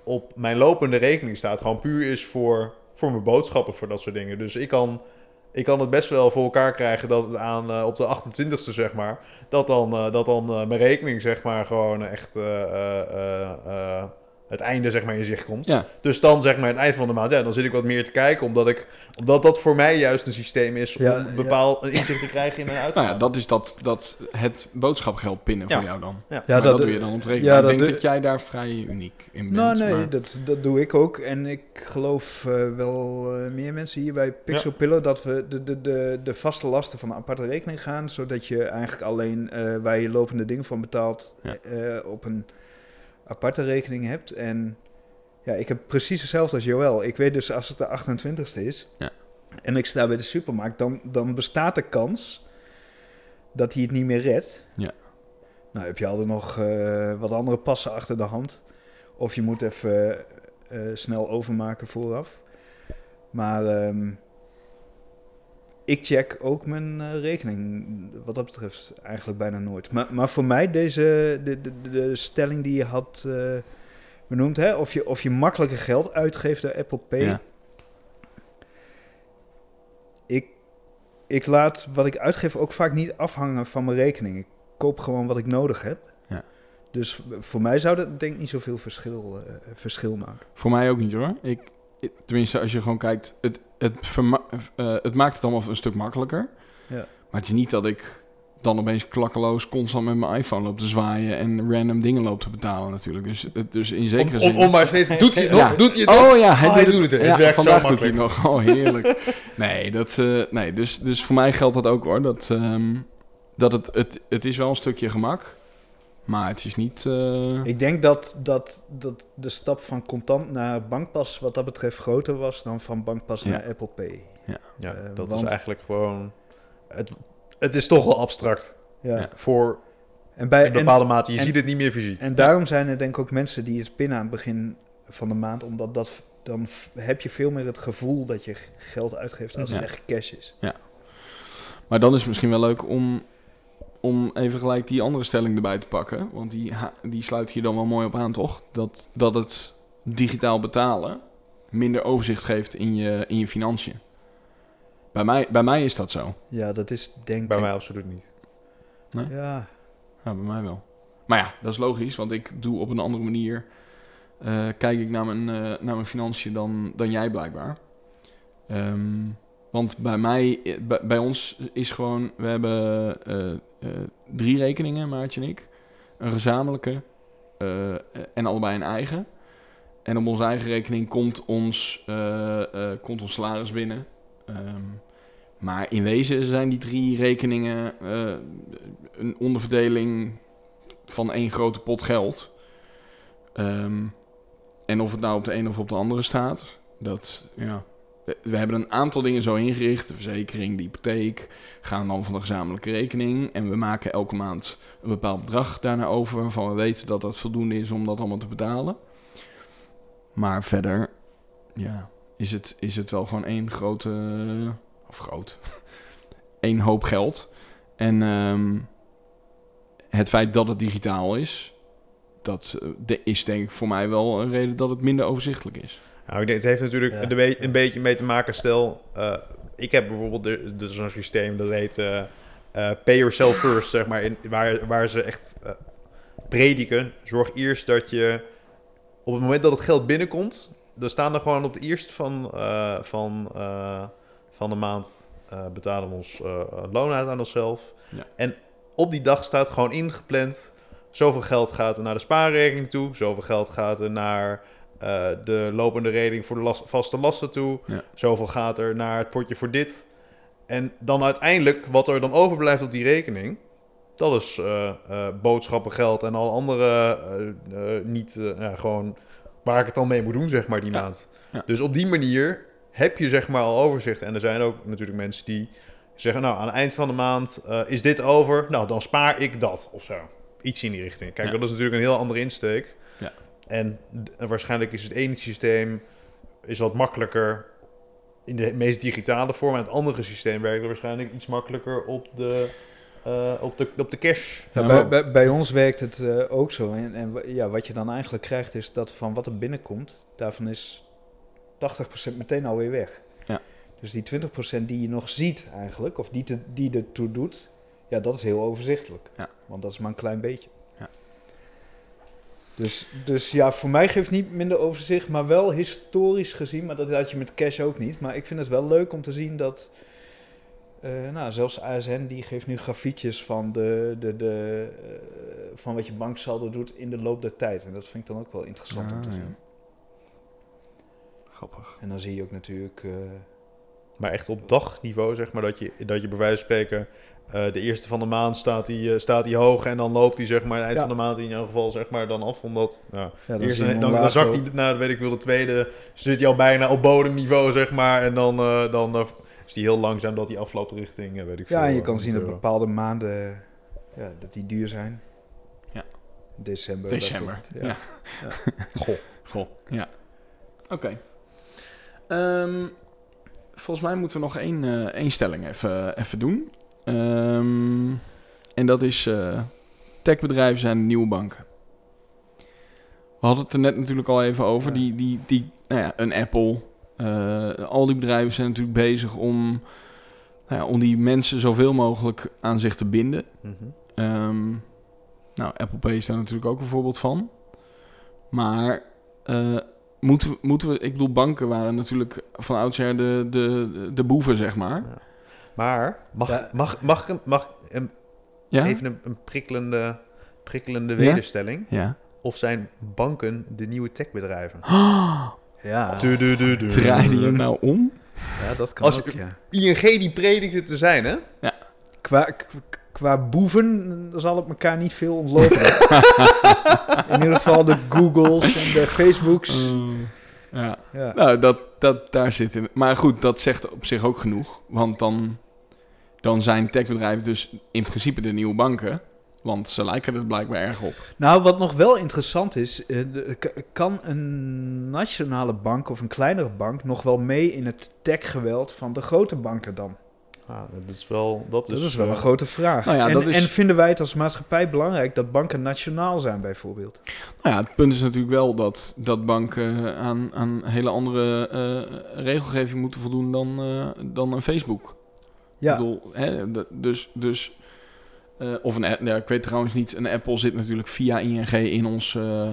op mijn lopende rekening staat, gewoon puur is voor, voor mijn boodschappen, voor dat soort dingen. Dus ik kan, ik kan het best wel voor elkaar krijgen dat het aan eh, op de 28ste, zeg maar, dat dan, eh, dat dan eh, mijn rekening zeg maar gewoon echt het einde zeg maar in zicht komt. Ja. Dus dan zeg maar het eind van de maand, ja, dan zit ik wat meer te kijken, omdat, ik, omdat dat voor mij juist een systeem is Ja, om bepaald een inzicht te krijgen in mijn Nou uitgaven. ja, dat is dat, dat het boodschapgeld pinnen Ja. voor jou dan. Ja. Ja, dat- dat, doe je dan op rekening. ja, ik dat denk dat jij daar vrij uniek in bent. Nou, nee, maar- dat, dat doe ik ook. En ik geloof eh, wel eh, meer mensen hier bij Pixel Pillow dat we de, de, de, de vaste lasten van een aparte rekening gaan. Zodat je eigenlijk alleen eh, waar je lopende dingen van betaalt Ja. eh, op een aparte rekening hebt. En ja, ik heb precies hetzelfde als Joël. Ik weet dus als het de 28ste is Ja. en ik sta bij de supermarkt, dan, dan bestaat de kans dat hij het niet meer redt. Ja. Nou heb je altijd nog eh, wat andere passen achter de hand. Of je moet even eh, snel overmaken vooraf. Maar ehm, ik check ook mijn eh, rekening wat dat betreft eigenlijk bijna nooit. Maar, maar voor mij deze, de, de, de, stelling die je had eh, benoemd, hè, of, je, of je makkelijker geld uitgeeft door Apple Pay. Ja. Ik, ik laat wat ik uitgeef ook vaak niet afhangen van mijn rekening. Ik koop gewoon wat ik nodig heb. Ja. Dus voor mij zou dat denk ik niet zoveel verschil, eh, verschil maken. Voor mij ook niet hoor. Ik- tenminste, als je gewoon kijkt, het, het, verma- eh, het maakt het allemaal een stuk makkelijker. Ja. Maar het is niet dat ik dan opeens klakkeloos constant met mijn iPhone loop te zwaaien en random dingen loop te betalen natuurlijk. Dus, het- dus in zekere Om, om, zin... om maar steeds, doet hij het nog? Ja. Doet hij het nog? Oh ja, hij, Oh, hij doet, doet het. Het Ja, werkt zo vandaag doet hij makkelijk. nog. Oh, heerlijk. [laughs] nee, dat, eh, nee dus, dus voor mij geldt dat ook hoor. Dat, ehm, dat het, het, het is wel een stukje gemak. Maar het is niet... eh, Ik denk dat, dat, dat de stap van contant naar bankpas wat dat betreft groter was dan van bankpas Ja. naar Apple Pay. Ja, Eh, dat want- is eigenlijk gewoon... Het, het is toch wel abstract Ja. Ja. voor En, bij, een bepaalde mate. Je en- ziet het niet meer fysiek. en, daarom zijn er denk ik ook mensen die het pinnen aan het begin van de maand, omdat dat, dan f- heb je veel meer het gevoel dat je geld uitgeeft als Ja. het echt cash is. Maar dan is het misschien wel leuk om, om even gelijk die andere stelling erbij te pakken. Want die, die sluit hier dan wel mooi op aan, toch? Dat, dat het digitaal betalen minder overzicht geeft in je, in je financiën. Bij mij, bij mij is dat zo. Ja, dat is denk Bij ik. mij absoluut niet. Ja, Ja, bij mij wel. Maar ja, dat is logisch, want ik doe op een andere manier... eh, kijk ik naar mijn, eh, naar mijn financiën dan, dan jij blijkbaar. Ehm, want bij mij, eh, bij, bij ons is gewoon... We hebben drie rekeningen, Maartje en ik. Een gezamenlijke eh, en allebei een eigen. En op onze eigen rekening komt ons, eh, eh, komt ons salaris binnen. Ehm, maar in wezen zijn die drie rekeningen eh, een onderverdeling van één grote pot geld. Ehm, en of het nou op de een of op de andere staat, dat ja. We- hebben een aantal dingen zo ingericht. De verzekering, de hypotheek, gaan dan van de gezamenlijke rekening. En we maken elke maand een bepaald bedrag daarna over. Waarvan we weten dat dat voldoende is om dat allemaal te betalen. Maar verder, ja, is het, is het wel gewoon één grote. Of groot. [laughs] één hoop geld. En ehm, het feit dat het digitaal is, dat eh, is denk ik voor mij wel een reden dat het minder overzichtelijk is. Nou, ik denk, het heeft natuurlijk Ja. een, be- een beetje mee te maken. Stel, eh, ik heb bijvoorbeeld de- dus zo'n systeem dat heet eh, eh, Pay Yourself First, zeg maar, in, waar, waar ze echt prediken. Zorg eerst dat je op het moment dat het geld binnenkomt, dan staan er gewoon op de eerste van, van, van de maand betalen we ons loon uit aan onszelf. Ja. En op die dag staat gewoon ingepland. Zoveel geld gaat er naar de spaarrekening toe. Zoveel geld gaat er naar eh, de lopende rekening voor de vaste lasten toe. Ja. Zoveel gaat er naar het potje voor dit. En dan uiteindelijk, wat er dan overblijft op die rekening, dat is eh, eh, boodschappengeld en al andere niet gewoon waar ik het dan mee moet doen, zeg maar, die Ja. maand. Ja. Dus op die manier heb je zeg maar al overzicht. En er zijn ook natuurlijk mensen die zeggen, nou, aan het eind van de maand is dit over. Nou, dan spaar ik dat of zo. Iets in die richting. Kijk, dat is natuurlijk een heel andere insteek. En, waarschijnlijk is het ene systeem is wat makkelijker in de meest digitale vorm. En het andere systeem werkt waarschijnlijk iets makkelijker op de, eh, op de, op de cash. Ja, Ja, bij, maar- bij, bij ons werkt het eh, ook zo. En, en ja, wat je dan eigenlijk krijgt is dat van wat er binnenkomt, daarvan is 80% meteen alweer weg. Ja. Dus die 20% die je nog ziet eigenlijk, of die, te, die ertoe doet, ja, dat is heel overzichtelijk. Ja. Want dat is maar een klein beetje. Dus, dus ja, voor mij geeft niet minder overzicht, maar wel historisch gezien, maar dat had je met cash ook niet. Maar ik vind het wel leuk om te zien dat, eh, nou, zelfs ASN die geeft nu grafiekjes van, de, de, de, eh, van wat je banksaldo doet in de loop der tijd. En dat vind ik dan ook wel interessant om te Ah, ja. zien. Grappig. En dan zie je ook natuurlijk... eh, Maar echt op dagniveau, zeg maar, dat je, dat je bij wijze van spreken... eh, de eerste van de maand staat die, eh, staat die hoog en dan loopt die zeg maar eind Ja. van de maand in ieder geval zeg maar dan af. Omdat ja, ja, dan Eerst, zie je dan, dan, zakt hij, nou, dat weet ik wel, de tweede zit hij al bijna op bodemniveau, zeg maar. En dan, eh, dan is hij heel langzaam dat hij afloopt richting, eh, weet ik veel. Ja, en je kan zien dat 100 euro. bepaalde maanden ja, dat die duur zijn. Ja. December. December. Ja. Ja. [laughs] Goh. Goh, ja. Oké. Ehm, volgens mij moeten we nog één, eh, één stelling even, even doen. Ehm, en dat is... eh, techbedrijven zijn de nieuwe banken. We hadden het er net natuurlijk al even over. Ja. Die, die, die, nou ja, een Apple. eh, al die bedrijven zijn natuurlijk bezig om, nou ja, om die mensen zoveel mogelijk aan zich te binden. Mhm. Ehm, nou, Apple Pay is daar natuurlijk ook een voorbeeld van. Maar eh, moeten, we, moeten we... Ik bedoel, banken waren natuurlijk van oudsher de, de, de boeven, zeg maar. Ja. Maar, mag, Ja. mag, mag ik hem, mag hem Ja? even een, een prikkelende, prikkelende Ja? wederstelling? Ja. Of zijn banken de nieuwe techbedrijven? [gasps] Ja. Du- du- du- du. Draai die hem nou om? ja, dat kan Als ook, ja. ING die predikt het te zijn, hè? Qua, k- qua boeven zal het elkaar niet veel ontlopen. [laughs] In ieder geval de Googles en de Facebooks. Mm, ja. Ja. Nou, dat, dat, daar zit in. Maar goed, dat zegt op zich ook genoeg. Want dan, dan zijn techbedrijven dus in principe de nieuwe banken. Want ze lijken er blijkbaar erg op. Nou, wat nog wel interessant is, eh, kan een nationale bank of een kleinere bank nog wel mee in het tech-geweld van de grote banken dan? Ah, dat is wel... Dat is, Dat is wel eh, een grote vraag. Nou ja, en, is- en vinden wij het als maatschappij belangrijk dat banken nationaal zijn, bijvoorbeeld? Nou ja, het punt is natuurlijk wel dat, dat banken aan, aan hele andere eh, regelgeving moeten voldoen dan, eh, dan een Facebook. Ja, Ik bedoel, hè, dus, dus eh, of een, ja, ik weet trouwens niet, een Apple zit natuurlijk via ING in, ons, eh,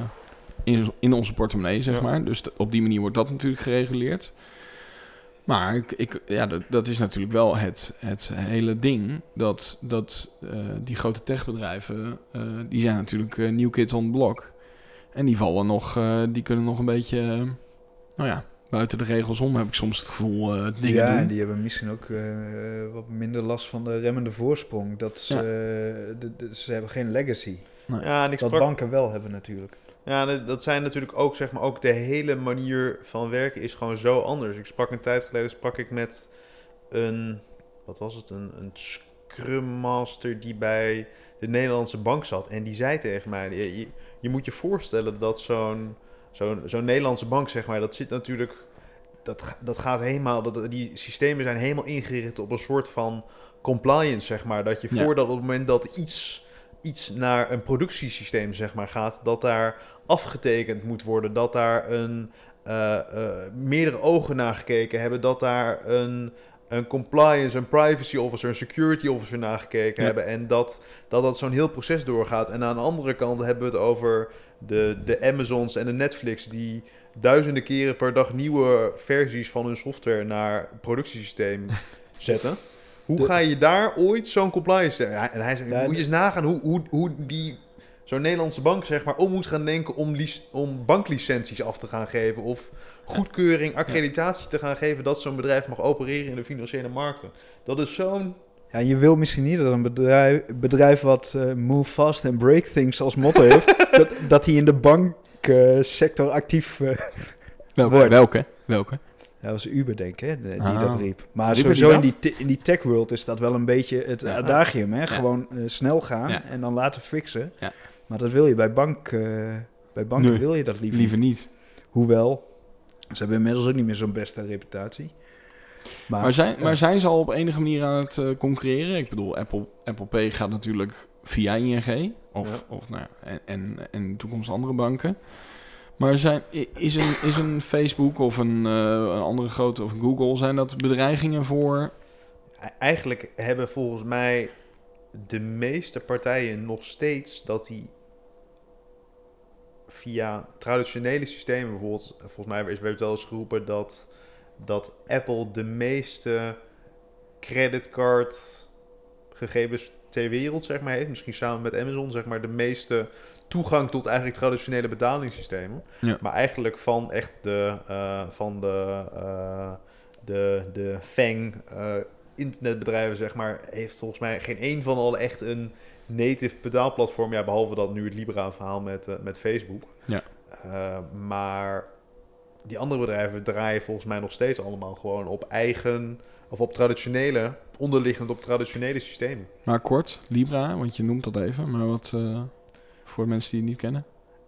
in, in onze portemonnee, zeg Ja. maar. Dus op die manier wordt dat natuurlijk gereguleerd. Maar ik, ik, ja, dat, dat is natuurlijk wel het, het hele ding, dat, dat eh, die grote techbedrijven, die zijn natuurlijk new kids on the block. En die vallen nog, die kunnen nog een beetje, nou ja, buiten de regels om, heb ik soms het gevoel, eh, dingen ja doen. en die hebben misschien ook eh, wat minder last van de remmende voorsprong. Dat ze, Ja. eh, de- de- ze hebben geen legacy. Ja, en ik Dat sprak, banken wel hebben natuurlijk. Ja, dat- dat zijn natuurlijk ook, zeg maar, ook de hele manier van werken is gewoon zo anders. Ik sprak een tijd geleden, sprak ik met een, wat was het, een, een Scrum Master die bij de Nederlandse bank zat. En die zei tegen mij, je, je, je moet je voorstellen dat zo'n zo'n zo'n Nederlandse bank, zeg maar, dat zit natuurlijk, dat, dat gaat helemaal, dat, die systemen zijn helemaal ingericht op een soort van compliance, zeg maar. Dat je Ja. voordat op het moment dat iets, iets naar een productiesysteem, zeg maar, gaat, dat daar afgetekend moet worden, dat daar een, eh, eh, meerdere ogen naar gekeken hebben, dat daar een, een compliance, een privacy officer, een security officer naar gekeken Ja. hebben en dat dat, dat zo'n heel proces doorgaat. En aan de andere kant hebben we het over de, de Amazons en de Netflix die duizenden keren per dag nieuwe versies van hun software naar productiesysteem [laughs] zetten. Hoe De- ga je daar ooit zo'n compliance... Ja, en hij zegt, Ja, moet je eens nagaan hoe, hoe, hoe die zo'n Nederlandse bank zeg maar om moet gaan denken om, om banklicenties af te gaan geven of goedkeuring, accreditatie te gaan geven dat zo'n bedrijf mag opereren in de financiële markten. Dat is zo'n... Ja, je wil misschien niet dat een bedrijf, bedrijf wat eh, move fast and break things als motto heeft, [laughs] dat, dat hij in de banksector actief... eh [laughs] Welke? Wordt. Welke? Welke? dat was Uber, denk ik, hè, die Ah. dat riep. Maar Riepen sowieso die in die, in die tech-world is dat wel een beetje het Ja. adagium, hè? Gewoon eh, snel gaan Ja. en dan laten fixen. Ja. Maar dat wil je bij, bank, eh, bij banken Nee. wil je dat liever, Liever niet. Hoewel, ze hebben inmiddels ook niet meer zo'n beste reputatie. Maar, Maar zijn, maar zijn ze al op enige manier aan het eh, concurreren? Ik bedoel, Apple, Apple Pay gaat natuurlijk via ING. Of, Ja. of nou, en, en, en toekomst andere banken. Maar zijn, is, een, is een Facebook of een, eh, een andere grote of Google... zijn dat bedreigingen voor... E- Eigenlijk hebben volgens mij de meeste partijen nog steeds dat die via traditionele systemen, bijvoorbeeld, volgens mij is werd wel eens geroepen dat, dat Apple de meeste creditcard gegevens ter wereld, zeg maar, heeft. Misschien samen met Amazon, zeg maar, de meeste toegang tot eigenlijk traditionele betalingssystemen. Ja. Maar eigenlijk van echt de, eh, van de, eh, de, de FANG eh, internetbedrijven, zeg maar, heeft volgens mij geen één van al echt een native betaalplatform. Ja, behalve dat nu het Libra-verhaal met, eh, met Facebook. Ja. Maar die andere bedrijven draaien volgens mij nog steeds allemaal gewoon op eigen, of op traditionele, onderliggend op traditionele systemen. Maar kort, Libra, want je noemt dat even. Maar wat eh, voor mensen die het niet kennen?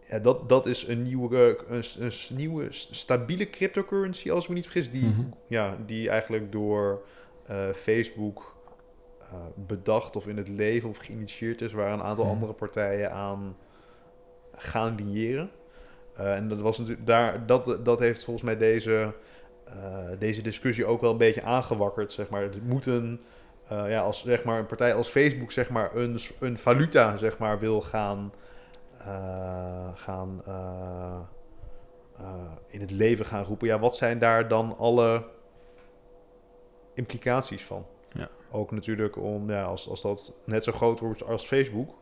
Ja, dat, dat is een nieuwe, een, een nieuwe stabiele cryptocurrency, als ik me niet vergis, die, Mhm. ja, die eigenlijk door eh, Facebook eh, bedacht of in het leven of geïnitieerd is, waar een aantal Mhm. andere partijen aan gaan liëren. Eh, en dat, was natuurlijk daar, dat, dat heeft volgens mij deze, eh, deze discussie ook wel een beetje aangewakkerd. Zeg maar. Het moet een, eh, ja, als zeg maar, een partij als Facebook zeg maar, een, een valuta zeg maar, wil gaan, gaan in het leven gaan roepen. Ja, wat zijn daar dan alle implicaties van? Ja. Ook natuurlijk om, ja, als, als dat net zo groot wordt als Facebook,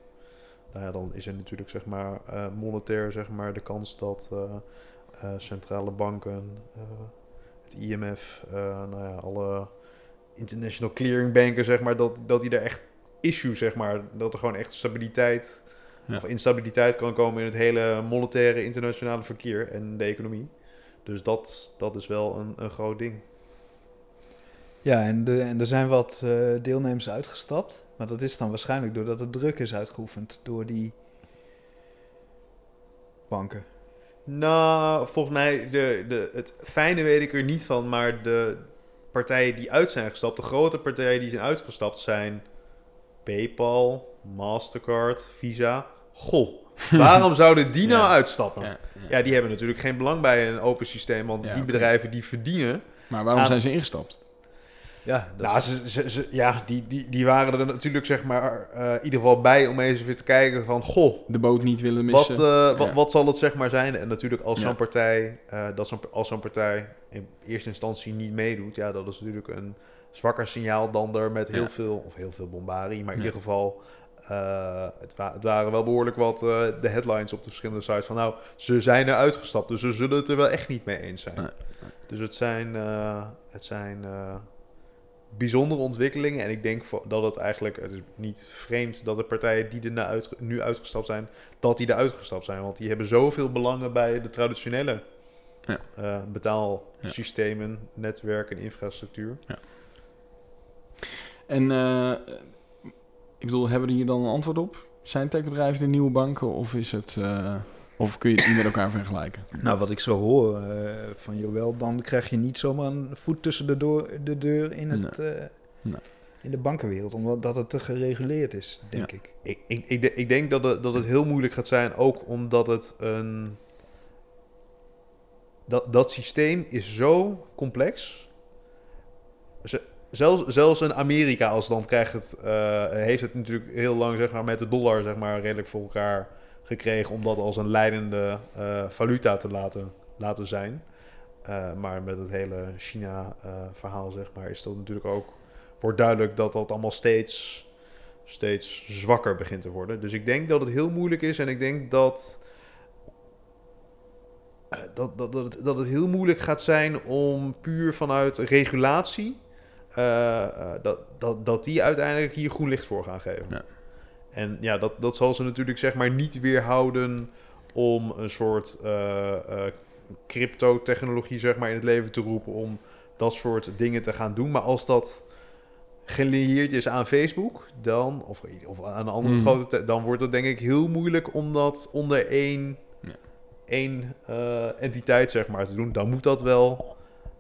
nou ja, dan is er natuurlijk zeg maar eh, monetair zeg maar de kans dat eh, eh, centrale banken, het IMF, nou ja, alle international clearing banken zeg maar, dat, dat die er echt issue, zeg maar. Dat er gewoon echt stabiliteit Ja. of instabiliteit kan komen in het hele monetaire internationale verkeer en de economie. Dus dat, dat is wel een, een groot ding. Ja, en, de, en er zijn wat eh, deelnemers uitgestapt. Maar dat is dan waarschijnlijk doordat er druk is uitgeoefend door die banken. Nou, volgens mij, de, de, het fijne weet ik er niet van, maar de partijen die uit zijn gestapt, de grote partijen die zijn uitgestapt zijn PayPal, Mastercard, Visa. Goh, [laughs] waarom zouden die nou Ja. uitstappen? Ja, Ja, die hebben natuurlijk geen belang bij een open systeem, want Ja, die bedrijven die verdienen. Maar waarom Aan- zijn ze ingestapt? Ja, dat Nou, is- ze, ze, ze- ja, die, die, die waren er natuurlijk zeg maar eh, in ieder geval bij om eens even te kijken van, goh, De boot niet willen wat, missen. eh, wat, Ja. wat zal het zeg maar zijn? En natuurlijk als Ja. zo'n partij, eh, dat zo'n, als zo'n partij in eerste instantie niet meedoet, ja, dat is natuurlijk een zwakker signaal dan er met heel Ja. veel, of heel veel bombarie, maar in Ja. ieder geval, eh, het, wa- het waren wel behoorlijk wat eh, de headlines op de verschillende sites van, nou, ze zijn er uitgestapt, dus ze zullen het er wel echt niet mee eens zijn. Nee, Dus het zijn, eh, het zijn eh, bijzondere ontwikkelingen. En ik denk dat het eigenlijk, het is niet vreemd dat de partijen die er uit, nu uitgestapt zijn, dat die er uitgestapt zijn. Want die hebben zoveel belangen bij de traditionele Ja. eh, betaalsystemen, netwerken en infrastructuur. En eh, ik bedoel, hebben we hier dan een antwoord op? Zijn techbedrijven de nieuwe banken of is het... eh, of kun je het niet met elkaar vergelijken? Nou, wat ik zo hoor eh, van Joël, dan krijg je niet zomaar een voet tussen de, door, de deur in, het, eh, Nee. in de bankenwereld, omdat dat het te gereguleerd is, denk Ja. ik. Ik, ik, ik, de- ik denk dat het, dat het heel moeilijk gaat zijn, ook omdat het een. Dat, dat systeem is zo complex. Ze- Zelfs, zelfs in Amerika als land krijgt het, eh, heeft het natuurlijk heel lang zeg maar, met de dollar zeg maar, redelijk voor elkaar gekregen om dat als een leidende eh, valuta te laten, laten zijn. Eh, maar met het hele China-verhaal zeg maar, is dat natuurlijk ook, wordt duidelijk dat dat allemaal steeds steeds zwakker begint te worden. Dus ik denk dat het heel moeilijk is en ik denk dat, eh, dat, dat, dat, het, dat het heel moeilijk gaat zijn om puur vanuit regulatie, dat, dat, dat die uiteindelijk hier groen licht voor gaan geven. En ja, dat, dat zal ze natuurlijk zeg maar niet weerhouden om een soort eh, eh, crypto-technologie zeg maar in het leven te roepen om dat soort dingen te gaan doen. Maar als dat gelieerd is aan Facebook, dan, of, of aan een andere Mhm. grote, te- dan wordt het denk ik heel moeilijk om dat onder één, Ja. één eh, entiteit zeg maar te doen. Dan moet dat wel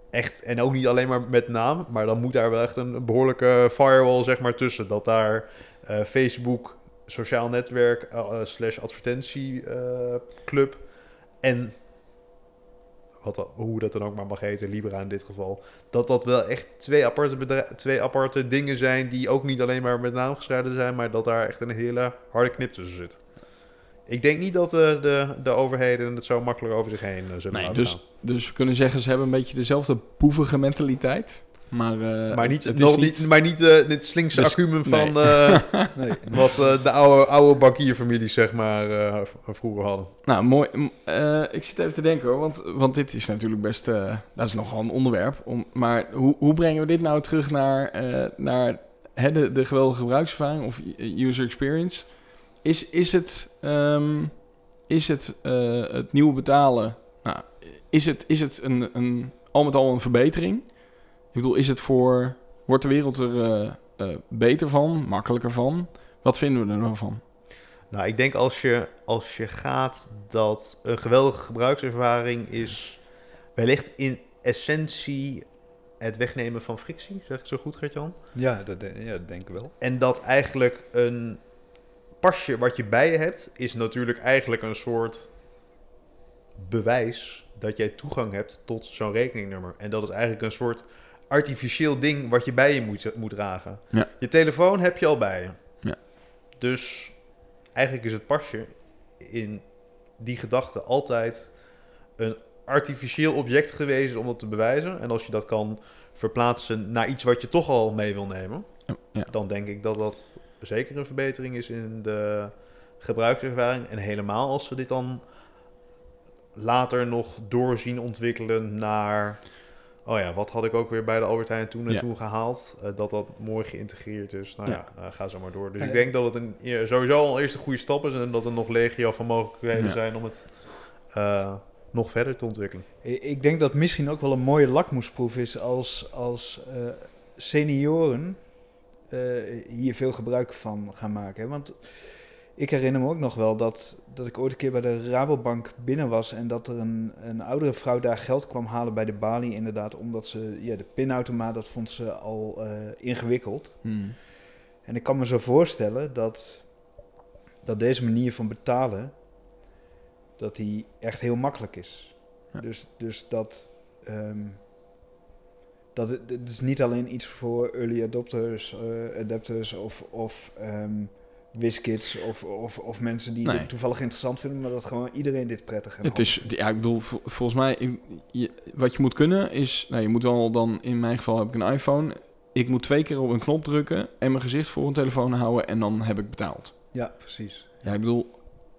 echt, en ook niet alleen maar met naam, maar dan moet daar wel echt een behoorlijke firewall zeg maar tussen. Dat daar Facebook, sociaal netwerk, eh, eh, slash advertentieclub en wat, hoe dat dan ook maar mag heten, Libra in dit geval, dat dat wel echt twee aparte, twee aparte dingen zijn die ook niet alleen maar met naam gescheiden zijn, maar dat daar echt een hele harde knip tussen zit. Ik denk niet dat de, de, de overheden het zo makkelijk over zich heen eh, zullen Nee, dus, dus we kunnen zeggen, ze hebben een beetje dezelfde poevige mentaliteit. Maar, eh, Maar niet, het nog is niet, maar niet eh, het slinkse Dus- acumen nee. van eh, [laughs] Nee, wat de oude, oude bankierfamilies zeg maar eh, vroeger hadden. Nou, mooi. Eh, ik zit even te denken hoor, want, want dit is natuurlijk best, eh, dat is nogal een onderwerp. Om, maar hoe, hoe brengen we dit nou terug naar, eh, naar hè, de, de geweldige gebruikservaring of user experience? Is, is het, ehm, is het, eh, het nieuwe betalen, nou, is het, is het een, een, al met al een verbetering? Ik bedoel, is het voor, wordt de wereld er eh, eh, beter van, makkelijker van? Wat vinden we er nou van? Nou, ik denk als je, als je gaat dat een geweldige gebruikservaring is wellicht in essentie het wegnemen van frictie, zeg ik zo goed, Gert-Jan? ja, dat, de- ja, dat denk ik wel. En dat eigenlijk een pasje wat je bij je hebt, is natuurlijk eigenlijk een soort bewijs dat jij toegang hebt tot zo'n rekeningnummer. En dat is eigenlijk een soort artificieel ding wat je bij je moet, moet dragen. Ja. Je telefoon heb je al bij je. Ja. Dus eigenlijk is het pasje in die gedachte altijd een artificieel object geweest om dat te bewijzen. En als je dat kan verplaatsen naar iets wat je toch al mee wil nemen, Ja. dan denk ik dat dat zeker een verbetering is in de gebruikservaring. En helemaal als we dit dan later nog doorzien ontwikkelen naar oh ja, wat had ik ook weer bij de Albert Heijn toen en Ja. toen gehaald? Eh, dat dat mooi geïntegreerd is. Nou ja, Ja. eh, ga zo maar door. Dus Ja, ik denk dat het een, ja, sowieso al eerst een goede stap is en dat er nog legio van mogelijkheden Ja. zijn om het eh, nog verder te ontwikkelen. Ik denk dat misschien ook wel een mooie lakmoesproef is als, als eh, senioren eh, hier veel gebruik van gaan maken. hè. Want ik herinner me ook nog wel dat, dat ik ooit een keer bij de Rabobank binnen was en dat er een, een oudere vrouw daar geld kwam halen bij de balie, inderdaad, omdat ze ja, de pinautomaat, dat vond ze al eh, ingewikkeld. Hmm. En ik kan me zo voorstellen dat, dat deze manier van betalen, dat die echt heel makkelijk is. Ja. Dus, dus dat, ehm, dat het, het is niet alleen iets voor early adopters, eh, adapters of, of ehm WizKids of, of, of mensen die Nee. dit toevallig interessant vinden, maar dat gewoon iedereen dit prettig en Het is, ja, ik bedoel, vol- volgens mij, je, wat je moet kunnen is, nou, je moet wel dan, in mijn geval heb ik een iPhone, ik moet twee keer op een knop drukken en mijn gezicht voor een telefoon houden en dan heb ik betaald. Ja, precies. Ja, ik bedoel,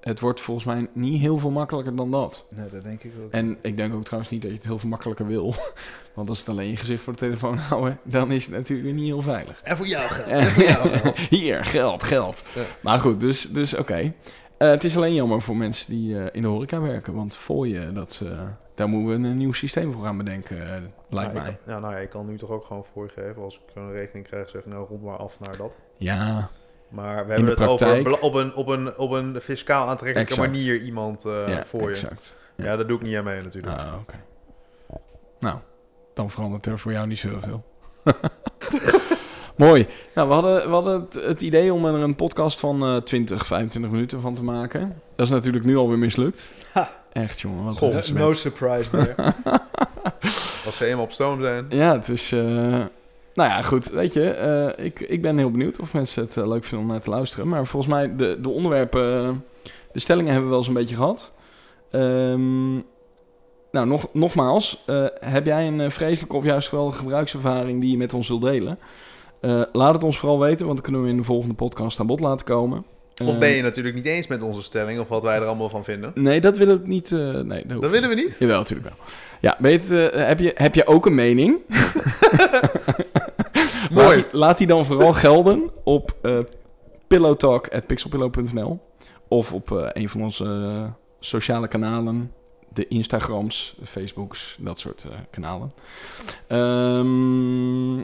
het wordt volgens mij niet heel veel makkelijker dan dat. Nee, dat denk ik ook. En ik denk ook trouwens niet dat je het heel veel makkelijker wil. [laughs] Want als het alleen je gezicht voor de telefoon [laughs] houden, dan is het natuurlijk weer niet heel veilig. En voor jou geld. [laughs] Eh, Hier, geld, geld. Ja. Maar goed, dus, dus oké. Eh, het is alleen jammer voor mensen die eh, in de horeca werken. Want voor je dat, eh, daar moeten we een nieuw systeem voor gaan bedenken, lijkt Nou, mij. ik ja, nou ja, ik kan nu toch ook gewoon voorgeven als ik een rekening krijg, zeg ik nou rond maar af naar dat. Ja, Maar we hebben het over praktijk- bela- op een, op een, op een fiscaal aantrekkelijke Exact. manier iemand eh, ja voor je. Ja. Ja. daar doe ik niet aan mee natuurlijk. Ah, oké. Nou, dan verandert er voor jou niet zo heel veel. [laughs] Mooi. Nou, we hadden, we hadden het, het idee om er een podcast van eh 20, 25 minuten van te maken. Dat is natuurlijk nu alweer mislukt. Ha. Echt, jongen. Wat No, smet. no surprise there. [laughs] Als ze eenmaal op stoom zijn. Ja, het is... eh, nou ja, goed. Weet je, eh, ik, ik ben heel benieuwd of mensen het eh, leuk vinden om naar te luisteren. Maar volgens mij, de, de onderwerpen... de stellingen hebben we wel eens een beetje gehad. Ehm, nou, nog, nogmaals. eh, heb jij een vreselijke of juist geweldige gebruikservaring die je met ons wilt delen? Laat het ons vooral weten, want dan kunnen we in de volgende podcast aan bod laten komen. Of ben je natuurlijk niet eens met onze stelling of wat wij er allemaal van vinden. Nee, dat willen we niet... nee, dat, Dat willen we niet. Jawel, natuurlijk wel. Ja, weet heb, je, heb je ook een mening? [laughs] Laat Mooi. die, laat die dan vooral gelden op eh pillowtalk.pixelpillow.nl of op eh, een van onze eh, sociale kanalen. De Instagrams, de Facebooks, dat soort eh, kanalen. Ehm,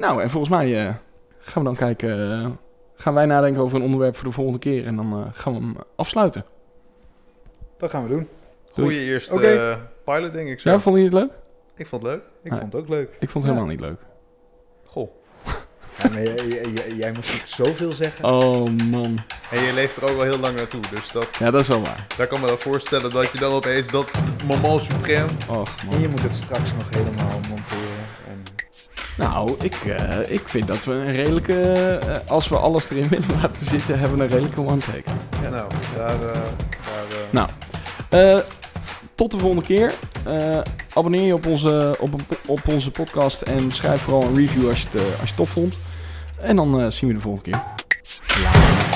nou, en volgens mij eh, gaan we dan kijken... gaan wij nadenken over een onderwerp voor de volgende keer. En dan eh, gaan we hem afsluiten. dat gaan we doen. Goeie eerste eh, pilot, denk ik zo. Ja, vonden jullie het leuk? Ik vond het leuk. Ik vond het ook leuk. Ik vond het Ja. helemaal niet leuk. Ja, maar jij, jij- jij- jij moest ook zoveel zeggen. Oh man. En je leeft er ook al heel lang naartoe. Dus dat, Ja, dat is wel waar. daar kan me wel voorstellen dat je dan opeens dat moment supreme... Och En man. je moet het straks nog helemaal monteren. En Nou, ik, eh, ik vind dat we een redelijke... eh, als we alles erin willen laten zitten, hebben we een redelijke one-take. Ja. Nou, daar... eh, daar eh, Nou. Eh, tot de volgende keer. Eh, abonneer je op onze, op, op onze podcast en schrijf vooral een review als je het, eh, als je het tof vond. En dan eh, zien we de volgende keer.